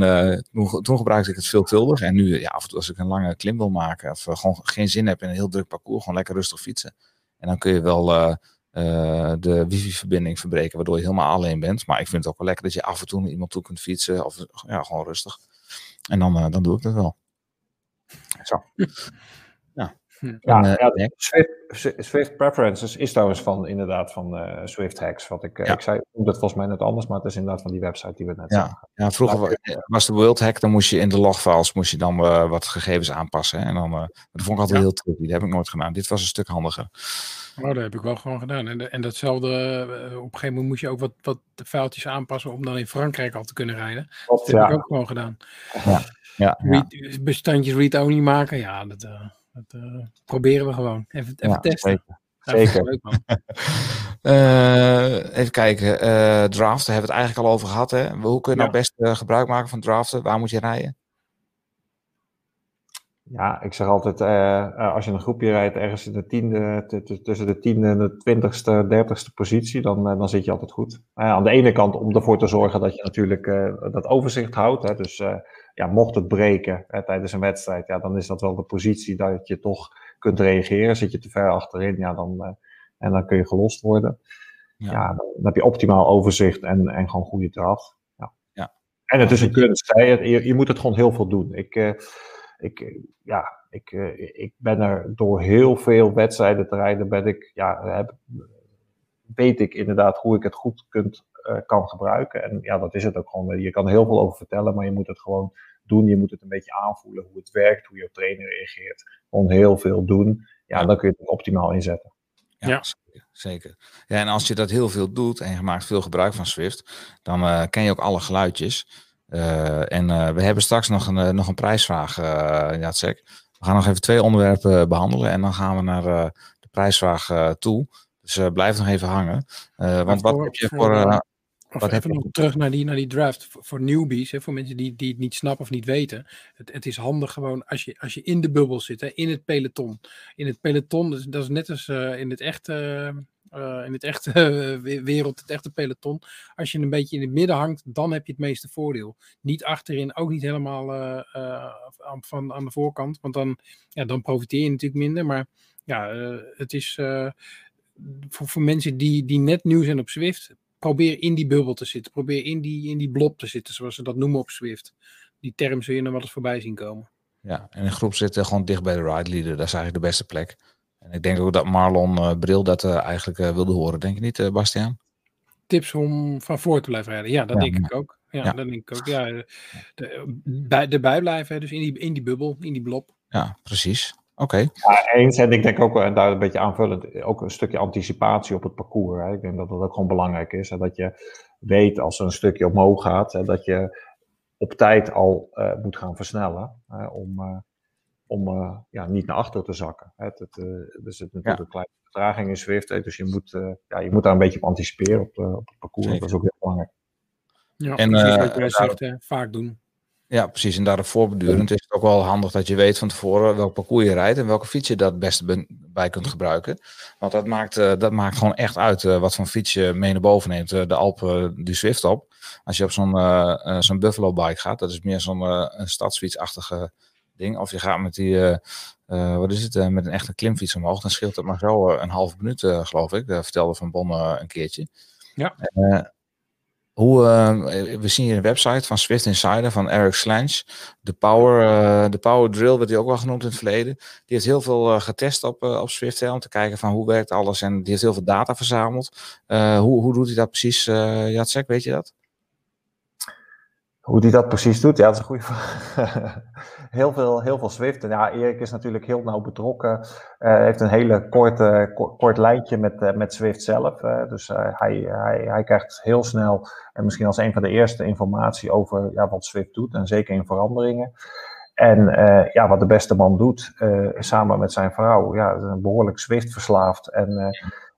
toen, toen gebruikte gebruikte ik het veelvuldig. En nu, ja, af en toe als ik een lange klim wil maken of uh, gewoon geen zin heb in een heel druk parcours, gewoon lekker rustig fietsen. En dan kun je wel uh, uh, de wifi-verbinding verbreken, waardoor je helemaal alleen bent. Maar ik vind het ook wel lekker dat je af en toe naar iemand toe kunt fietsen. Of ja, gewoon rustig. En dan, dan doe ik dat wel. Zo. Ja, ja Swift, Swift, Preferences is trouwens van inderdaad van uh, Swift Hacks. Wat ik, uh, ik zei, dat volgens mij net anders, maar het is inderdaad van die website die we net ja. Ja, vroeger was de World Hack, dan moest je in de logfiles moest je dan uh, wat gegevens aanpassen. Hè? En dan, dat vond ik altijd ja. heel tricky. Dat heb ik nooit gedaan. Dit was een stuk handiger. Oh, dat heb ik wel gewoon gedaan. En, en datzelfde, op een gegeven moment moest je ook wat, wat vuiltjes aanpassen om dan in Frankrijk al te kunnen rijden. Klopt, dat heb ik ook gewoon gedaan. Ja. Ja, read, bestandjes read-only maken, ja, dat... Dat uh, proberen we gewoon. Even, even ja, testen. Zeker. zeker. Leuk, uh, even kijken. Uh, draften hebben we het eigenlijk al over gehad. Hè? Hoe kun je nou best gebruik maken van draften? Waar moet je rijden? Ja, ik zeg altijd, als je een groepje rijdt ergens in de tiende, tussen de tiende en de twintigste, dertigste positie, dan, dan zit je altijd goed. aan de ene kant om ervoor te zorgen dat je natuurlijk dat overzicht houdt. Hè, dus ja, mocht het breken tijdens een wedstrijd, ja, dan is dat wel de positie dat je toch kunt reageren. Zit je te ver achterin, ja, dan, en dan kun je gelost worden. Ja, ja dan, heb je optimaal overzicht en, en gewoon goede draf. Ja. ja. En het is een kunst. Hè. Je, je moet het gewoon heel veel doen. Ik, ik, ja, ik, uh, ik ben er door heel veel wedstrijden te rijden, ben ik, ja, heb, weet ik inderdaad hoe ik het goed kunt uh, kan gebruiken. En ja, dat is het ook gewoon. Je kan er heel veel over vertellen, maar je moet het gewoon doen. Je moet het een beetje aanvoelen hoe het werkt, hoe je trainer reageert. Gewoon heel veel doen. Ja, dan kun je het optimaal inzetten. Ja, Ja. Zeker, zeker. Ja, en als je dat heel veel doet en je maakt veel gebruik van Swift, dan eh, ken je ook alle geluidjes. Eh, en eh, we hebben straks nog een, eh, nog een prijsvraag, uh, Jacek. We gaan nog even twee onderwerpen behandelen en dan gaan we naar de prijsvraag toe. Dus blijf nog even hangen. Want wat voor- heb je voor, Of Wat even nog terug naar die, naar die draft. Voor, newbies, hè, voor mensen die, die het niet snappen of niet weten. Het, het is handig gewoon als je, als je in de bubbel zit, hè, in het peloton. In het peloton, dat is, dat is net als in het echte, eh, in het echte we- wereld, het echte peloton. Als je een beetje in het midden hangt, dan heb je het meeste voordeel. Niet achterin, ook niet helemaal eh, eh, aan, van, aan de voorkant. Want dan, ja, dan profiteer je natuurlijk minder. Maar ja, het is voor, voor mensen die, die net nieuw zijn op Zwift probeer in die bubbel te zitten. Probeer in die, in die blob te zitten, zoals ze dat noemen op Swift. Die term zul je nog wel eens voorbij zien komen. Ja, en een groep zit eh, gewoon dicht bij de ride leader. Dat is eigenlijk de beste plek. En ik denk ook dat Marlon eh, Bril dat eh, eigenlijk eh, wilde horen. Denk je niet, eh, Bastiaan? Tips om van voor te blijven rijden. Ja, dat Ja, denk ik ook. Ja, Ja. dat denk ik ook. Ja, de, de, bij, erbij blijven, hè, dus in die, in die bubbel, in die blob. Ja, precies. Oké. Ja, eens. En ik denk ook, en daar een beetje aanvullend, ook een stukje anticipatie op het parcours. Hè. Ik denk dat dat ook gewoon belangrijk is. Hè. Dat je weet als er een stukje omhoog gaat, hè, dat je op tijd al eh, moet gaan versnellen. Hè, om eh, om eh, ja, niet naar achter te zakken. Het, het, eh, er zit natuurlijk Ja. een kleine vertraging in Swift. Dus je moet, eh, ja, je moet daar een beetje op anticiperen op, eh, op het parcours. Zeker. Dat is ook heel belangrijk. Ja, En, precies wat jij daar- zegt, hè, vaak doen. Ja, precies. En daarop voorbedurend is het ook wel handig dat je weet van tevoren welk parcours je rijdt en welke fiets je dat het beste bij kunt gebruiken. Want dat maakt, eh, dat maakt gewoon echt uit eh, wat voor fiets je mee naar boven neemt. Eh, de Alpen, die Zwift op. Als je op zo'n eh, eh, zo'n Buffalo bike gaat, dat is meer zo'n een stadsfietsachtige ding. Of je gaat met die, eh, eh, wat is het, eh, met een echte klimfiets omhoog, dan scheelt het maar zo een half minuut, geloof ik. Dat vertelde Van Bon een keertje. Ja. Hoe, we zien hier een website van Swift Insider van Eric Slange. De Power, de Power Drill werd die ook wel genoemd in het verleden. Die heeft heel veel getest op, op Swift hè, om te kijken van hoe werkt alles. En die heeft heel veel data verzameld. Hoe, hoe doet hij dat precies, Jacek, weet je dat? Hoe die dat precies doet, ja, dat is een goede vraag. heel, veel, heel veel Swift. En ja, Erik is natuurlijk heel nauw betrokken. Hij heeft een hele korte, kort, lijntje met, eh, met Swift zelf. eh, dus hij, hij, hij krijgt heel snel, en misschien als een van de eerste, informatie over ja, wat Swift doet. En zeker in veranderingen. En ja, wat de beste man doet, samen met zijn vrouw, ja, een behoorlijk Swift verslaafd. En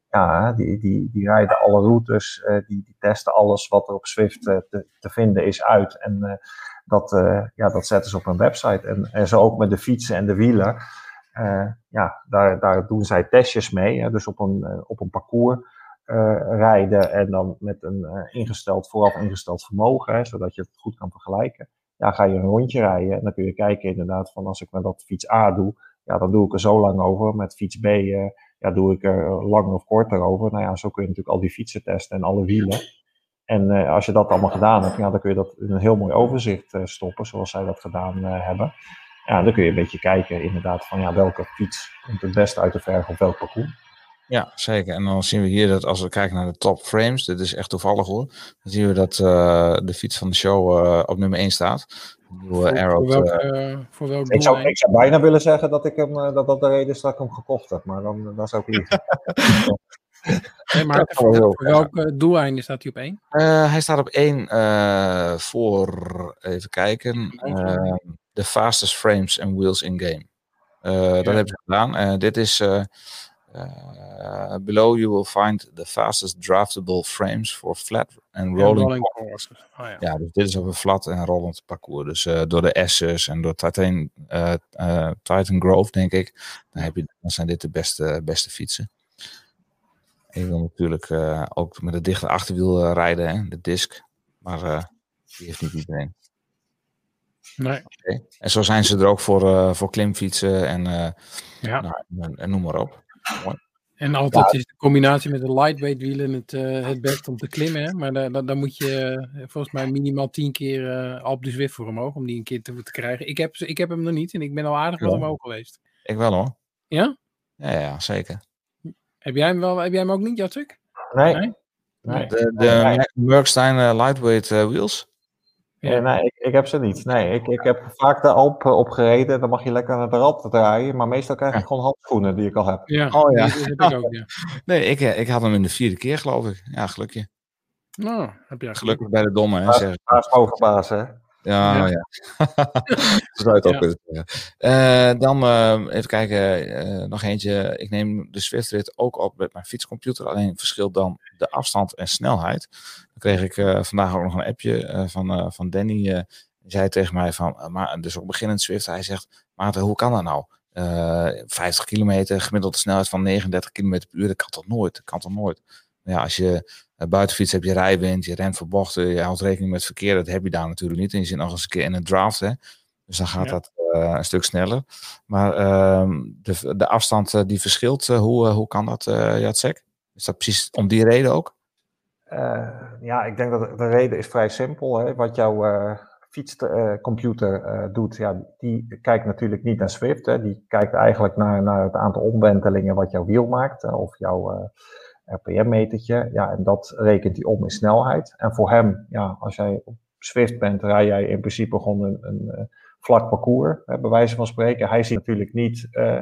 ja, die, die, die rijden alle routes, eh, die, die testen alles wat er op Swift eh, te, te vinden is uit. En eh, dat, ja, dat zetten ze op hun website. En, en zo ook met de fietsen en de wielen. Ja, daar, daar doen zij testjes mee. Hè, dus op een, op een parcours rijden en dan met een ingesteld, vooraf ingesteld vermogen, zodat je het goed kan vergelijken. Ja, ga je een rondje rijden en dan kun je kijken inderdaad van als ik met dat fiets A doe, ja, dan doe ik er zo lang over. Met fiets B ja, doe ik er eh, lang of korter over. Nou ja, zo kun je natuurlijk al die fietsen testen en alle wielen. En eh, als je dat allemaal gedaan hebt, ja, dan kun je dat in een heel mooi overzicht eh, stoppen, zoals zij dat gedaan hebben. Ja, dan kun je een beetje kijken inderdaad van ja, welke fiets komt het beste uit de verf op welk parcours. Ja, zeker. En dan zien we hier dat als we kijken naar de top frames, dit is echt toevallig hoor, dan zien we dat de fiets van de show op nummer 1 staat. Nieuwe Voor, Arrow. voor welk, eh, eh, voor welk Ik zou, ik zou bijna willen zeggen dat, ik hem, eh, dat dat de reden is dat ik hem gekocht heb, maar dan, dan zou ik liegen. Nee, maar dat kan wel voor, voor welk doeleinde staat hij op één? Eh, hij staat op één eh, voor, even kijken, de fastest frames and wheels in game. Eh, Dat hebben ze gedaan. Eh, dit is, eh, below you will find the fastest draftable frames for flat and rolling. rolling. Oh, ja. Ja, dus dit is op een flat en rollend parcours. Dus eh, door de S's en door Titan, eh, eh, Titan Grove, denk ik, dan, heb je, dan zijn dit de beste, beste fietsen. En je wil natuurlijk ook met het dichte achterwiel rijden, hè, de disc. Maar die heeft niet iedereen. Nee. En zo zijn ze er ook voor, voor klimfietsen en, Ja. nou, en, en noem maar op. En altijd is de combinatie met de lightweight wielen het, eh, het best om te klimmen. Hè? Maar daar, daar, daar moet je eh, volgens mij minimaal tien keer eh Alpe de Zwift voor omhoog om die een keer te, te krijgen. Ik heb, ik heb hem nog niet en ik ben al aardig wat Ja. omhoog geweest. Ik wel hoor. Ja? Ja, ja zeker. Heb jij hem, wel, heb jij hem ook niet, Jacek? Nee. Nee? nee. De, de Nee. Merckstein eh, Lightweight wheels. Ja. Nee, ik, ik heb ze niet. Nee, ik, ik heb vaak de Alp eh, opgereden. Dan mag je lekker naar de rad draaien. Maar meestal krijg ik Ja. gewoon handschoenen die ik al heb. Ja, Oh, ja. die- die heb ik ook, ja. Nee, ik, eh, ik had hem in de vierde keer, geloof ik. Ja, gelukje. Nou, heb je geluk. Gelukkig bij de domme, hè, Baas- baas, hè? Ja, Ja. ja. Zo zou het ook kunnen zeggen. Eh, dan eh, even kijken, eh, nog eentje. Ik neem de Swift-rit ook op met mijn fietscomputer. Alleen verschilt dan de afstand en snelheid. Dan kreeg ik eh, vandaag ook nog een appje van, van Danny. die zei tegen mij van, maar, dus ook beginnend Swift. Hij zegt, Maarten, hoe kan dat nou? Eh 50 kilometer, gemiddelde snelheid van 39 kilometer per uur. Dat kan toch nooit? Dat kan toch nooit? Ja, als je uh, buitenfiets heb je rijwind, je rent voor bochten, je houdt rekening met verkeer. Dat heb je daar natuurlijk niet. En je zit nog eens een keer in een draft. Hè? Dus dan gaat Ja. dat uh, een stuk sneller. Maar uh, de, de afstand uh, die verschilt, hoe, hoe kan dat, Jacek? Is dat precies om die reden ook? Ja, ik denk dat de reden is vrij simpel. Hè? Wat jouw fietscomputer doet, ja, die kijkt natuurlijk niet naar Swift. Hè? Die kijkt eigenlijk naar, naar het aantal omwentelingen wat jouw wiel maakt. of jouw RPM-metertje. Ja, en dat rekent hij om in snelheid. En voor hem, ja, als jij op Swift bent, rij jij in principe gewoon een, een, een vlak parcours, bij wijze van spreken. Hij ziet natuurlijk niet uh,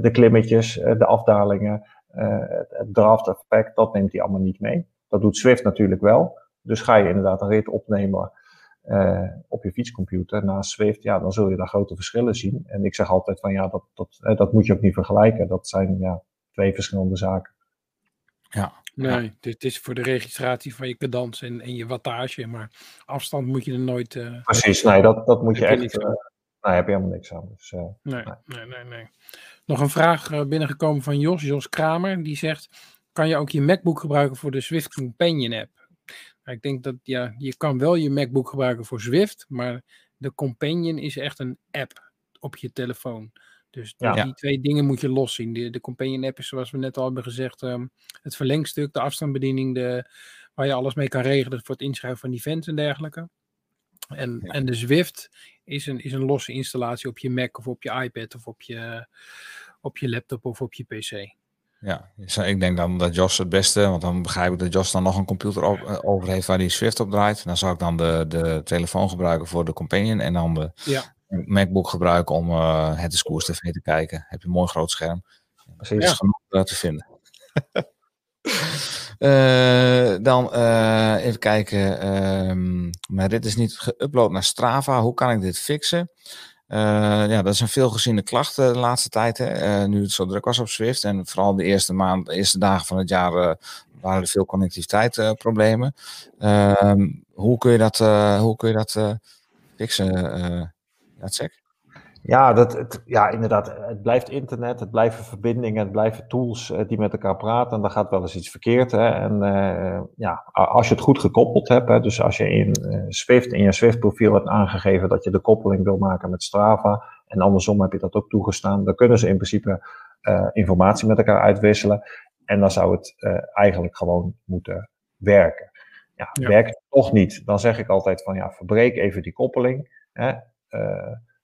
de klimmetjes, uh, de afdalingen, uh, het, het draft effect, dat neemt hij allemaal niet mee. Dat doet Swift natuurlijk wel. Dus ga je inderdaad een rit opnemen op je fietscomputer naast Swift, ja, dan zul je daar grote verschillen zien. En ik zeg altijd van ja, dat, dat, dat moet je ook niet vergelijken. Dat zijn ja, twee verschillende zaken. Ja. Nee, ja. het is voor de registratie van je cadans en, en je wattage, maar afstand moet je er nooit. Uh, Precies, nee, dat, dat moet je heb je echt. Uh, nee, heb je helemaal niks aan. Dus, uh, nee, nee, nee, nee. Nog een vraag binnengekomen van Jos, Jos Kramer, die zegt: Kan je ook je MacBook gebruiken voor de Swift Companion app? Nou, ik denk dat ja, je kan wel je MacBook gebruiken voor Swift, maar de Companion is echt een app op je telefoon. Dus Ja. die twee dingen moet je los zien. De, de Companion app is, zoals we net al hebben gezegd, um, het verlengstuk, de afstandsbediening, de, waar je alles mee kan regelen voor het inschrijven van events en dergelijke. En, Ja. en de Zwift is een, is een losse installatie op je Mac of op je iPad of op je, op je laptop of op je PC. Ja, dus ik denk dan dat Jos het beste, want dan begrijp ik dat Jos dan nog een computer op, uh, over heeft waar die Swift op draait. Dan zou ik dan de, de telefoon gebruiken voor de Companion en dan de Ja. MacBook gebruiken om uh, het Discours TV te kijken. Heb je een mooi groot scherm. Precies. is genoeg uh, te vinden. Uh, dan even kijken. Uh, mijn rit is niet geüpload naar Strava. Hoe kan ik dit fixen? Ja, dat is een veelgeziene klacht de laatste tijd. Hè? Nu het zo druk was op Swift. En vooral de eerste maand, de eerste dagen van het jaar waren er veel connectiviteitsproblemen. Ehm, hoe kun je dat, hoe kun je dat fixen, Ja, dat, het, ja, inderdaad. Het blijft internet, het blijven verbindingen, het blijven tools uh, die met elkaar praten. En daar gaat wel eens iets verkeerd. Hè? En uh, ja, als je het goed gekoppeld hebt, hè, dus als je in uh, Swift, in je Swift-profiel hebt aangegeven dat je de koppeling wil maken met Strava, en andersom heb je dat ook toegestaan, dan kunnen ze in principe uh, informatie met elkaar uitwisselen. En dan zou het eigenlijk gewoon moeten werken. Ja, Ja. werkt het toch niet, dan zeg ik altijd van ja, verbreek even die koppeling. Hè?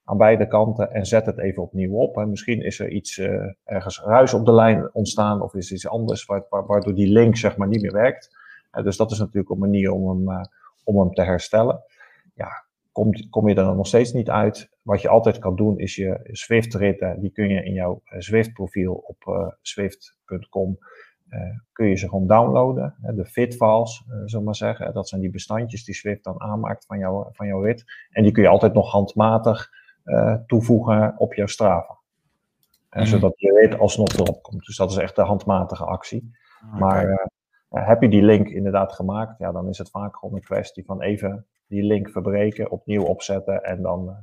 Aan beide kanten en zet het even opnieuw op. En misschien is er iets uh, ergens ruis op de lijn ontstaan of is iets anders waardoor die link zeg maar niet meer werkt. Dus dat is natuurlijk een manier om hem, uh, om hem te herstellen. Ja, kom, kom je er dan nog steeds niet uit. Wat je altijd kan doen is je Swift-ritten, die kun je in jouw Swift-profiel op swift.com kun je ze gewoon downloaden. De fit-files, zullen maar zeggen. Dat zijn die bestandjes die Swift dan aanmaakt van, jou, van jouw rit. En die kun je altijd nog handmatig uh, toevoegen op jouw Strava. Mhm. Zodat je rit alsnog erop komt. Dus dat is echt de handmatige actie. Okay. Maar heb je die link inderdaad gemaakt, ja, dan is het vaak gewoon een kwestie van even die link verbreken, opnieuw opzetten en dan uh,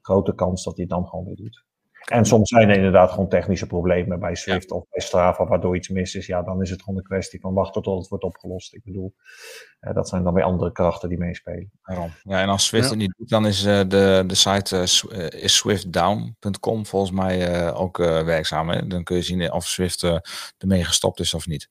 grote kans dat hij het dan gewoon weer doet. En soms zijn er inderdaad gewoon technische problemen bij Swift ja. of bij Strava, waardoor iets mis is. Ja, dan is het gewoon een kwestie van wachten tot het wordt opgelost. Ik bedoel, uh, dat zijn dan weer andere krachten die meespelen. Daarom. Ja, en als Swift ja. het niet doet, dan is uh, de, de site uh, is swiftdown.com volgens mij ook werkzaam. Hè? Dan kun je zien of Swift ermee gestopt is of niet.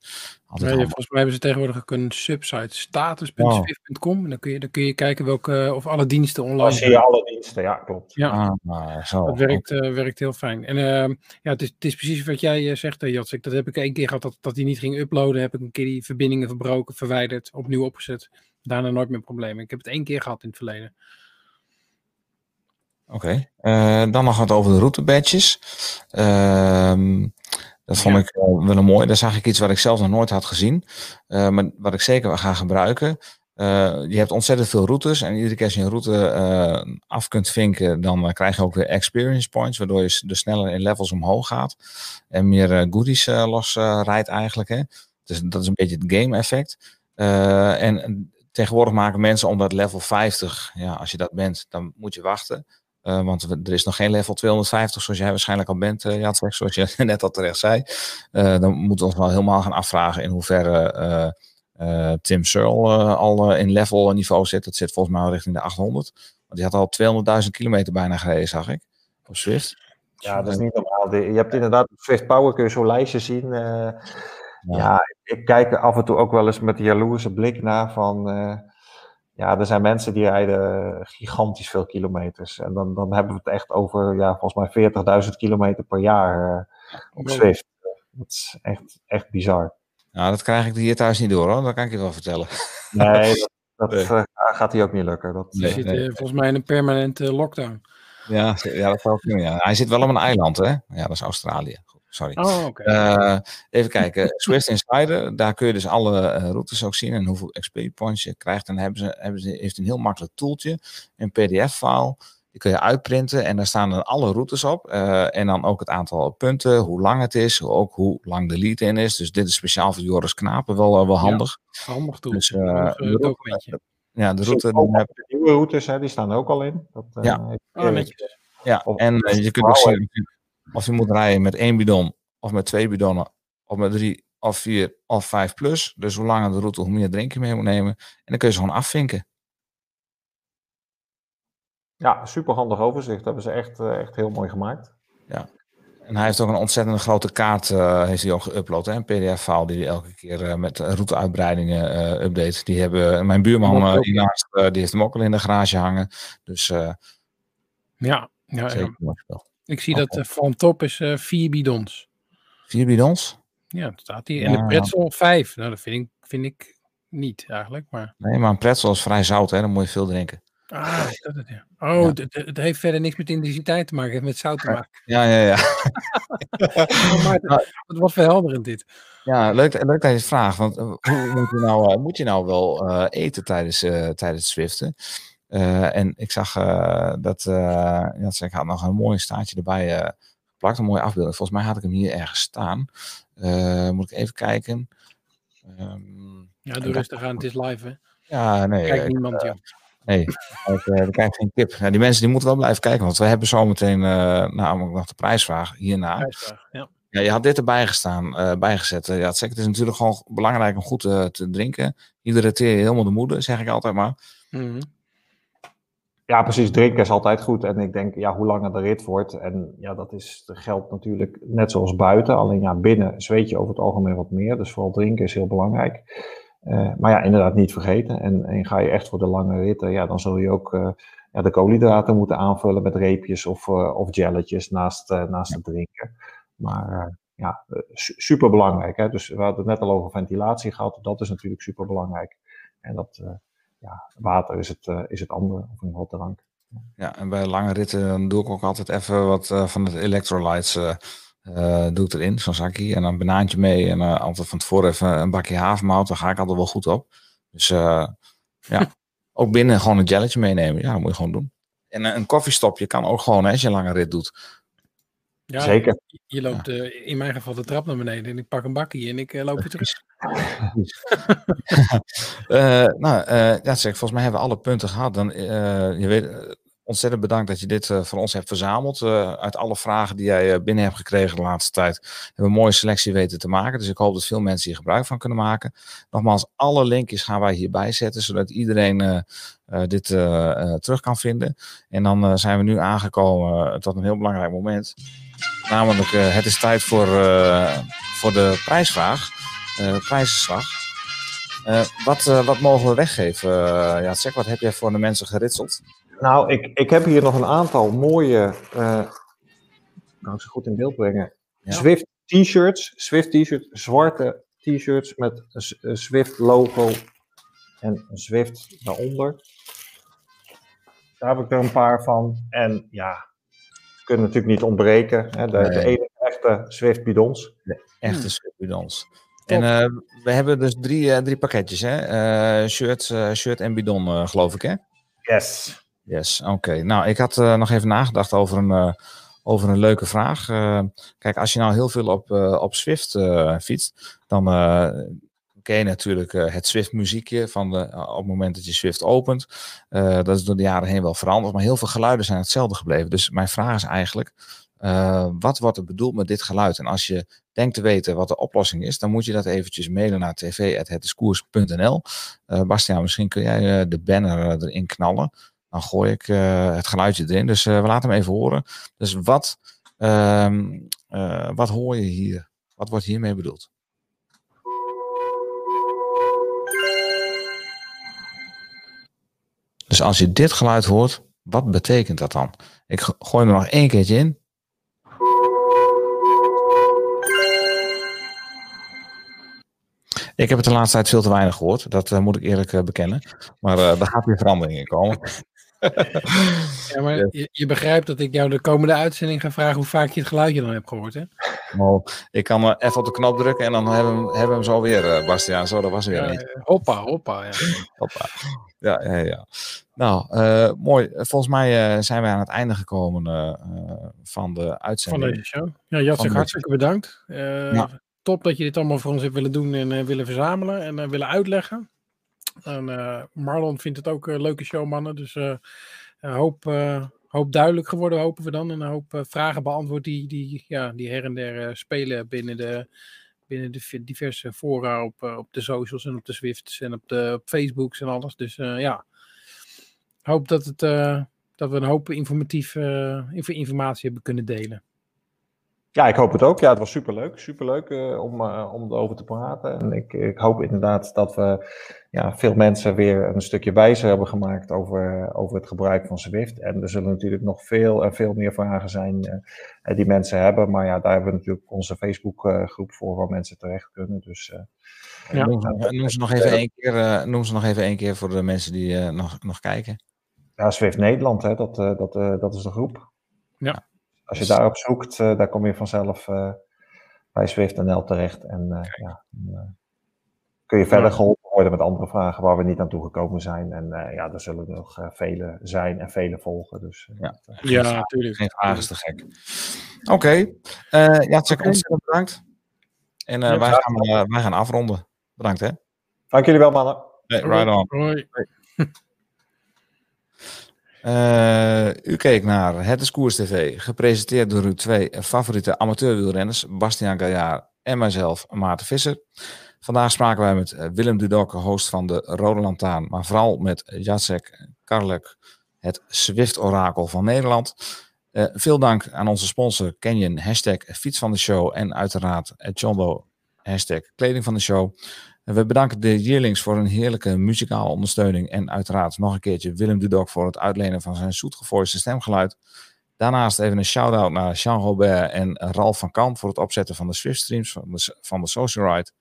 Nee, volgens mij hebben ze tegenwoordig ook een subsite, status.swift.com. En dan kun, je, dan kun je kijken welke, of alle diensten online Dan zie je alle diensten, ja, klopt. Ja, ah, maar zo. dat werkt, uh, werkt heel fijn. En uh, ja, het is, het is precies wat jij uh, zegt, Jacek. Dat heb ik één keer gehad, dat, dat hij niet ging uploaden. Heb ik een keer die verbindingen verbroken, verwijderd, opnieuw opgezet. Daarna nooit meer problemen. Ik heb het één keer gehad in het verleden. Oké. Eh, dan nog wat over de routebadges. Ehm dat vond Ja. ik eh, wel een mooi. Daar zag ik iets wat ik zelf nog nooit had gezien. Eh, maar wat ik zeker wel ga gebruiken. Eh, je hebt ontzettend veel routes. En iedere keer als je een route af kunt vinken, dan krijg je ook weer experience points. Waardoor je dus sneller in levels omhoog gaat. En meer goodies los rijdt eigenlijk. Hè. Dus dat is een beetje het game effect. En tegenwoordig maken mensen omdat level 50, ja, als je dat bent, dan moet je wachten. Eh, want er is nog geen level 250, zoals jij waarschijnlijk al bent, uh, Jacek, zoals je net al terecht zei. Eh, dan moeten we ons wel helemaal gaan afvragen in hoeverre Tim Searle al in level niveau zit. Dat zit volgens mij al richting de 800. Want die had al 200.000 kilometer bijna gereden, zag ik, op Swift. Ja, dat is niet normaal. De- Je hebt inderdaad op Swift Power kun je zo'n lijstje zien. eh, ja. ik kijk er af en toe ook wel eens met een jaloerse blik naar van... ja, er zijn mensen die rijden gigantisch veel kilometers. En dan, dan hebben we het echt over, ja, volgens mij 40.000 kilometer per jaar eh, op Wow. Swift. Dat is echt, echt bizar. Nou, dat krijg ik hier thuis niet door, hoor. Dat kan ik je wel vertellen. Nee, dat, dat Nee. eh, gaat hier ook niet lukken. Dat, Je Nee, zit nee. eh, volgens mij in een permanente lockdown. Ja, ja dat zou kunnen. Ja. Hij zit wel op een eiland, hè? Ja, dat is Australië. Sorry. Oh. Eh, even kijken. Swift Insider, daar kun je dus alle eh, routes ook zien en hoeveel XP points je krijgt. En hebben ze, hebben ze, heeft een heel makkelijk toeltje, een PDF-file. Die kun je uitprinten en daar staan dan alle routes op. eh, en dan ook het aantal punten, hoe lang het is, ook hoe lang de lead in is. Dus dit is speciaal voor Joris Knapen wel, wel handig. Handig toe. dus, de route-. Ja, de route. Heb, de nieuwe routes, hè, die staan er ook al in. Dat, eh, Ja. Oh, netjes. ja, Of- en je kunt ook zien of je moet rijden met één bidon, of met twee bidonnen, of met drie, of vier, of vijf plus. Dus hoe langer de route, hoe meer drink je mee moet nemen. En dan kun je ze gewoon afvinken. Ja, super handig overzicht. Dat hebben ze echt, eh, echt heel mooi gemaakt. En hij heeft ook een ontzettend grote kaart, eh, heeft hij ook geüpload. hè, Een pdf-file die hij elke keer eh, met routeuitbreidingen eh update. Die hebben, mijn buurman hiernaast, die heeft hem ook al in de garage hangen. Dus eh Ja, ja, ja. zeker mooi spel. Ik zie Oké. dat eh, van top is eh, vier bidons. Vier bidons? Ja, dat staat hier. En Ja. de pretzel vijf. Nou, dat vind ik, vind ik niet eigenlijk. Maar... Nee, maar een pretzel is vrij zout, hè? dan moet je veel drinken. Ah, is dat het, ja. Oh, het, heeft verder niks met intensiteit te maken. Het heeft met zout te maken. Ja, ja, ja. Oh, Maarten, het was verhelderend dit. Ja, leuk, leuk dat je het vraagt. Want eh, hoe moet je nou, moet je nou wel eten tijdens, eh, tijdens het Zwiften? Eh, en ik zag eh, dat, eh ja, ik had nog een mooi staartje erbij geplakt, een mooie afbeelding. Volgens mij had ik hem hier ergens staan. Moet ik even kijken. Ehm, Ja, doe rustig aan. Het is live, hè. ja, nee. Kijk niemand, joh. Nee, ik, er kijkt geen tip. Ja, die mensen die moeten wel blijven kijken, want we hebben zometeen uh, namelijk nog de prijsvraag hierna. Prijsvraag, ja. Ja, je had dit erbij gestaan, uh, bijgezet. Uh, ja, het, het is natuurlijk gewoon belangrijk om goed uh, te drinken. Hydrateer je helemaal de moeder, zeg ik altijd maar. Mm -hmm. Ja, precies. Drinken is altijd goed. En ik denk, ja, hoe langer de rit wordt. En ja, dat, is, geldt natuurlijk net zoals buiten. Alleen ja, binnen zweet je over het algemeen wat meer. Dus vooral drinken is heel belangrijk. Uh, maar ja, inderdaad niet vergeten. En, en, ga je echt voor de lange ritten, ja, dan zul je ook uh, ja, de koolhydraten moeten aanvullen met reepjes of, uh, of jelletjes naast, naast het drinken. Maar ja, super belangrijk. Hè? Dus we hadden het net al over ventilatie gehad. Dat is natuurlijk super belangrijk. En dat, ja, water is het, is het andere, of ieder geval drank. Ja, en bij lange ritten doe ik ook altijd even wat van het electrolytes uh, doe ik erin, zo'n zakje. En dan een banaantje mee. En uh, altijd van tevoren even een bakje havermout. Daar ga ik altijd wel goed op. Dus uh, ja, ook binnen gewoon een jelletje meenemen. Ja, dat moet je gewoon doen. En een koffiestopje kan ook gewoon hè, als je een lange rit doet. Ja, Zeker. Je, loopt uh, in mijn geval de trap naar beneden en ik pak een bakje en ik uh, loop weer terug. uh, nou, ja, zeg, volgens mij hebben we alle punten gehad. Dan, je weet, ontzettend bedankt dat je dit voor ons hebt verzameld. Uit alle vragen die jij binnen hebt gekregen de laatste tijd. Hebben we een mooie selectie weten te maken. Dus ik hoop dat veel mensen hier gebruik van kunnen maken. Nogmaals, alle linkjes gaan wij hierbij zetten. Zodat iedereen uh, dit terug kan vinden. En dan zijn we nu aangekomen tot een heel belangrijk moment. Namelijk, het is tijd voor, voor de prijsvraag. prijzenslag. wat, wat mogen we weggeven? ja, zeg, wat heb jij voor de mensen geritseld? Nou, ik, ik heb hier nog een aantal mooie, uh, nou ik ze goed in beeld brengen, ja. Swift t-shirts, Swift t-shirts, zwarte t-shirts met een Swift logo en een Zwift daaronder. Daar heb ik er een paar van. En ja, kunnen natuurlijk niet ontbreken. Hè? De, de enige echte Zwift bidons. Echte Hmm. Swift bidons. En eh, we hebben dus drie, eh, drie pakketjes, hè? Eh, shirt, eh, shirt en bidon, eh, geloof ik, hè? Yes. Yes, oké. Nou, ik had eh, nog even nagedacht over een, eh, over een leuke vraag. Eh, kijk, als je nou heel veel op, eh, op Swift eh, fietst, dan eh, ken je natuurlijk eh, het Swift muziekje van de, op het moment dat je Swift opent. Eh, dat is door de jaren heen wel veranderd, maar heel veel geluiden zijn hetzelfde gebleven. Dus mijn vraag is eigenlijk, eh, wat wordt er bedoeld met dit geluid? En als je denkt te weten wat de oplossing is, dan moet je dat eventjes mailen naar tv.hetdiscours.nl. Eh Bastiaan, misschien kun jij eh, de banner eh, erin knallen. Dan gooi ik eh, het geluidje erin. Dus eh, we laten hem even horen. Dus wat, ehm, eh, wat hoor je hier? Wat wordt hiermee bedoeld? Dus als je dit geluid hoort, wat betekent dat dan? Ik go- gooi er nog één keertje in. Ik heb het de laatste tijd veel te weinig gehoord. Dat eh, moet ik eerlijk eh, bekennen. Maar eh daar gaat weer verandering in komen. Ja, maar je, je begrijpt dat ik jou de komende uitzending ga vragen hoe vaak je het geluidje dan hebt gehoord, hè? Maar ik kan eh, even op de knop drukken en dan hebben we hem, zo weer, Bastiaan. Zo, dat was er weer Ja, niet. hoppa, hoppa. Ja. Hoppa. Ja, ja, ja. Nou, eh, mooi. Volgens mij eh, zijn wij aan het einde gekomen eh, eh, van de Van uitzending. deze show. Ja, Van hartstikke bedankt. Eh, Ja. Top dat je dit allemaal voor ons hebt willen doen en eh, willen verzamelen en eh, willen uitleggen. En eh, Marlon vindt het ook een leuke show, mannen. Dus eh, hoop, eh, hoop duidelijk geworden, hopen we dan. En een hoop eh, vragen beantwoord die, die, ja, die her en der eh, spelen binnen de, binnen de diverse fora op, eh, op de socials en op de Zwifts en op de op Facebooks en alles. Dus eh, ja, hoop dat, het, eh, dat we een hoop informatief, eh, inf- informatie hebben kunnen delen. Ja, ik hoop het ook. Ja, het was superleuk. Superleuk eh, om, eh, om erover te praten. En ik, ik hoop inderdaad dat we ja, veel mensen weer een stukje wijzer hebben gemaakt over, over het gebruik van Zwift. En er zullen natuurlijk nog veel en veel meer vragen zijn eh, die mensen hebben. Maar ja, daar hebben we natuurlijk onze Facebookgroep voor waar mensen terecht kunnen. Dus eh, Ja. Noem, ze, nog even één keer, eh, noem ze nog even één keer voor de mensen die eh, nog, nog kijken. Ja, Zwift Nederland, hè, dat, eh, dat, eh, dat is de groep. Ja. Als je daarop zoekt, eh, daar kom je vanzelf eh, bij Zwift.nl terecht. En eh, ja, dan, eh, kun je verder Ja. geholpen worden met andere vragen waar we niet aan toegekomen zijn. En eh, ja, er zullen nog eh, vele zijn en vele volgen. Dus Ja. eh, Ja, natuurlijk. Geen vraag is te gek. Oké, eh Jacek, Oké. ontzettend bedankt. En eh, Ja, wij, gaan, wij gaan afronden. Bedankt hè. Dank jullie wel, mannen. Hey, right on. Hoi. Eh, u keek naar Het is TV, gepresenteerd door uw twee favoriete amateurwielrenners, Bastiaan Gaillard en mijzelf, Maarten Visser. Vandaag spraken wij met eh, Willem Dudok, host van de Rode Lantaan, maar vooral met Jacek Karlek, het Zwift-orakel van Nederland. Eh, veel dank aan onze sponsor Canyon, hashtag fiets van de show en uiteraard Jumbo, hashtag kleding van de show. En we bedanken de Yearlings voor een heerlijke muzikale ondersteuning. En uiteraard nog een keertje Willem Dudok voor het uitlenen van zijn zoetgevoiste stemgeluid. Daarnaast even een shout-out naar Jean Robert en Ralf van Kamp voor het opzetten van de Swift-streams van de, van de Social Ride.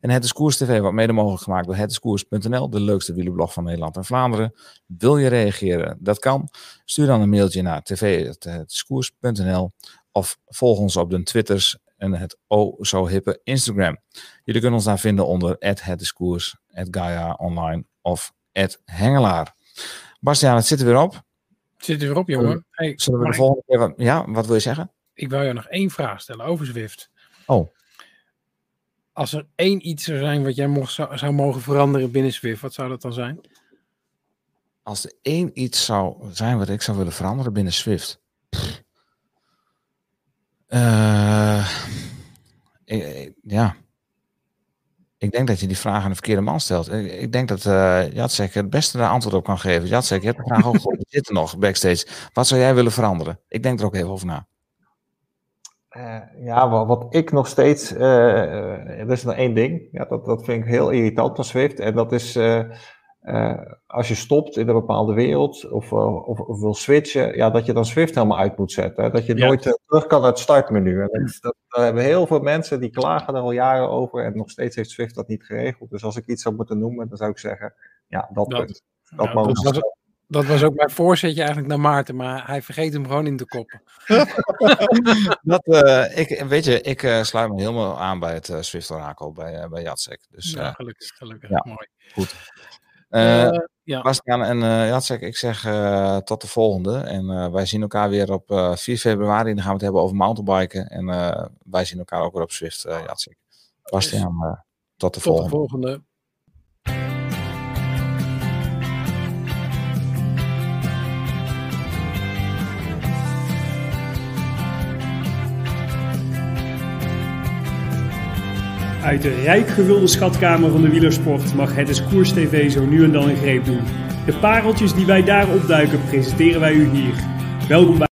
En Het is Koers TV wordt mede mogelijk gemaakt door hetiskoers.nl, de leukste wielerblog van Nederland en Vlaanderen. Wil je reageren? Dat kan. Stuur dan een mailtje naar tv.hetiskoers.nl of volg ons op de Twitters en het oh zo hippe Instagram. Jullie kunnen ons daar vinden onder het is koers, Gaia online of Hengelaar. Bastiaan, het zit er weer op. Zit er weer op, jongen. Hey, Zullen we de volgende keer... wat- Ja, wat wil je zeggen? ik, wil jou nog één vraag stellen over Zwift. Oh. Als er één iets zou zijn wat jij mocht, zou, zou mogen veranderen binnen Zwift, wat zou dat dan zijn? Als er één iets zou zijn wat ik zou willen veranderen binnen Swift. Ik- ja. Ik denk dat je die vraag aan de verkeerde man stelt. Ik, denk dat eh Jacek het beste daar antwoord op kan geven. Jacek, je hebt de vraag ook. We zitten nog backstage. Wat zou jij willen veranderen? Ik denk er ook even over na. Eh, ja, wat, ik nog steeds. er is nog één ding. Ja, dat, dat vind ik heel irritant van Swift. En dat is. Eh, eh, als je stopt in een bepaalde wereld of, eh, of, of, wil switchen, ja, dat je dan Swift helemaal uit moet zetten. Dat je nooit uh, terug kan naar het startmenu. En dat, dat, daar hebben heel veel mensen die klagen er al jaren over en nog steeds heeft Swift dat niet geregeld. Dus als ik iets zou moeten noemen, dan zou ik zeggen, ja, dat, dat punt. Dat, ja, dat, was, dat, was, ook mijn voorzetje eigenlijk naar Maarten, maar hij vergeet hem gewoon in te koppen. dat, ik, weet je, ik sluit me helemaal aan bij het Swift Orakel, bij, bij Jacek. Dus, ja, gelukkig, gelukkig. Ja, mooi. Goed. Uh, ja. Bastiaan en uh, Jacek, ik zeg tot de volgende. En wij zien elkaar weer op 4 februari. Dan gaan we het hebben over mountainbiken. En wij zien elkaar ook weer op Swift, Jacek. Bastiaan, tot de tot volgende. De volgende. Uit de rijk gevulde schatkamer van de wielersport mag het is Koers TV zo nu en dan een greep doen. De pareltjes die wij daar opduiken presenteren wij u hier. Welkom bij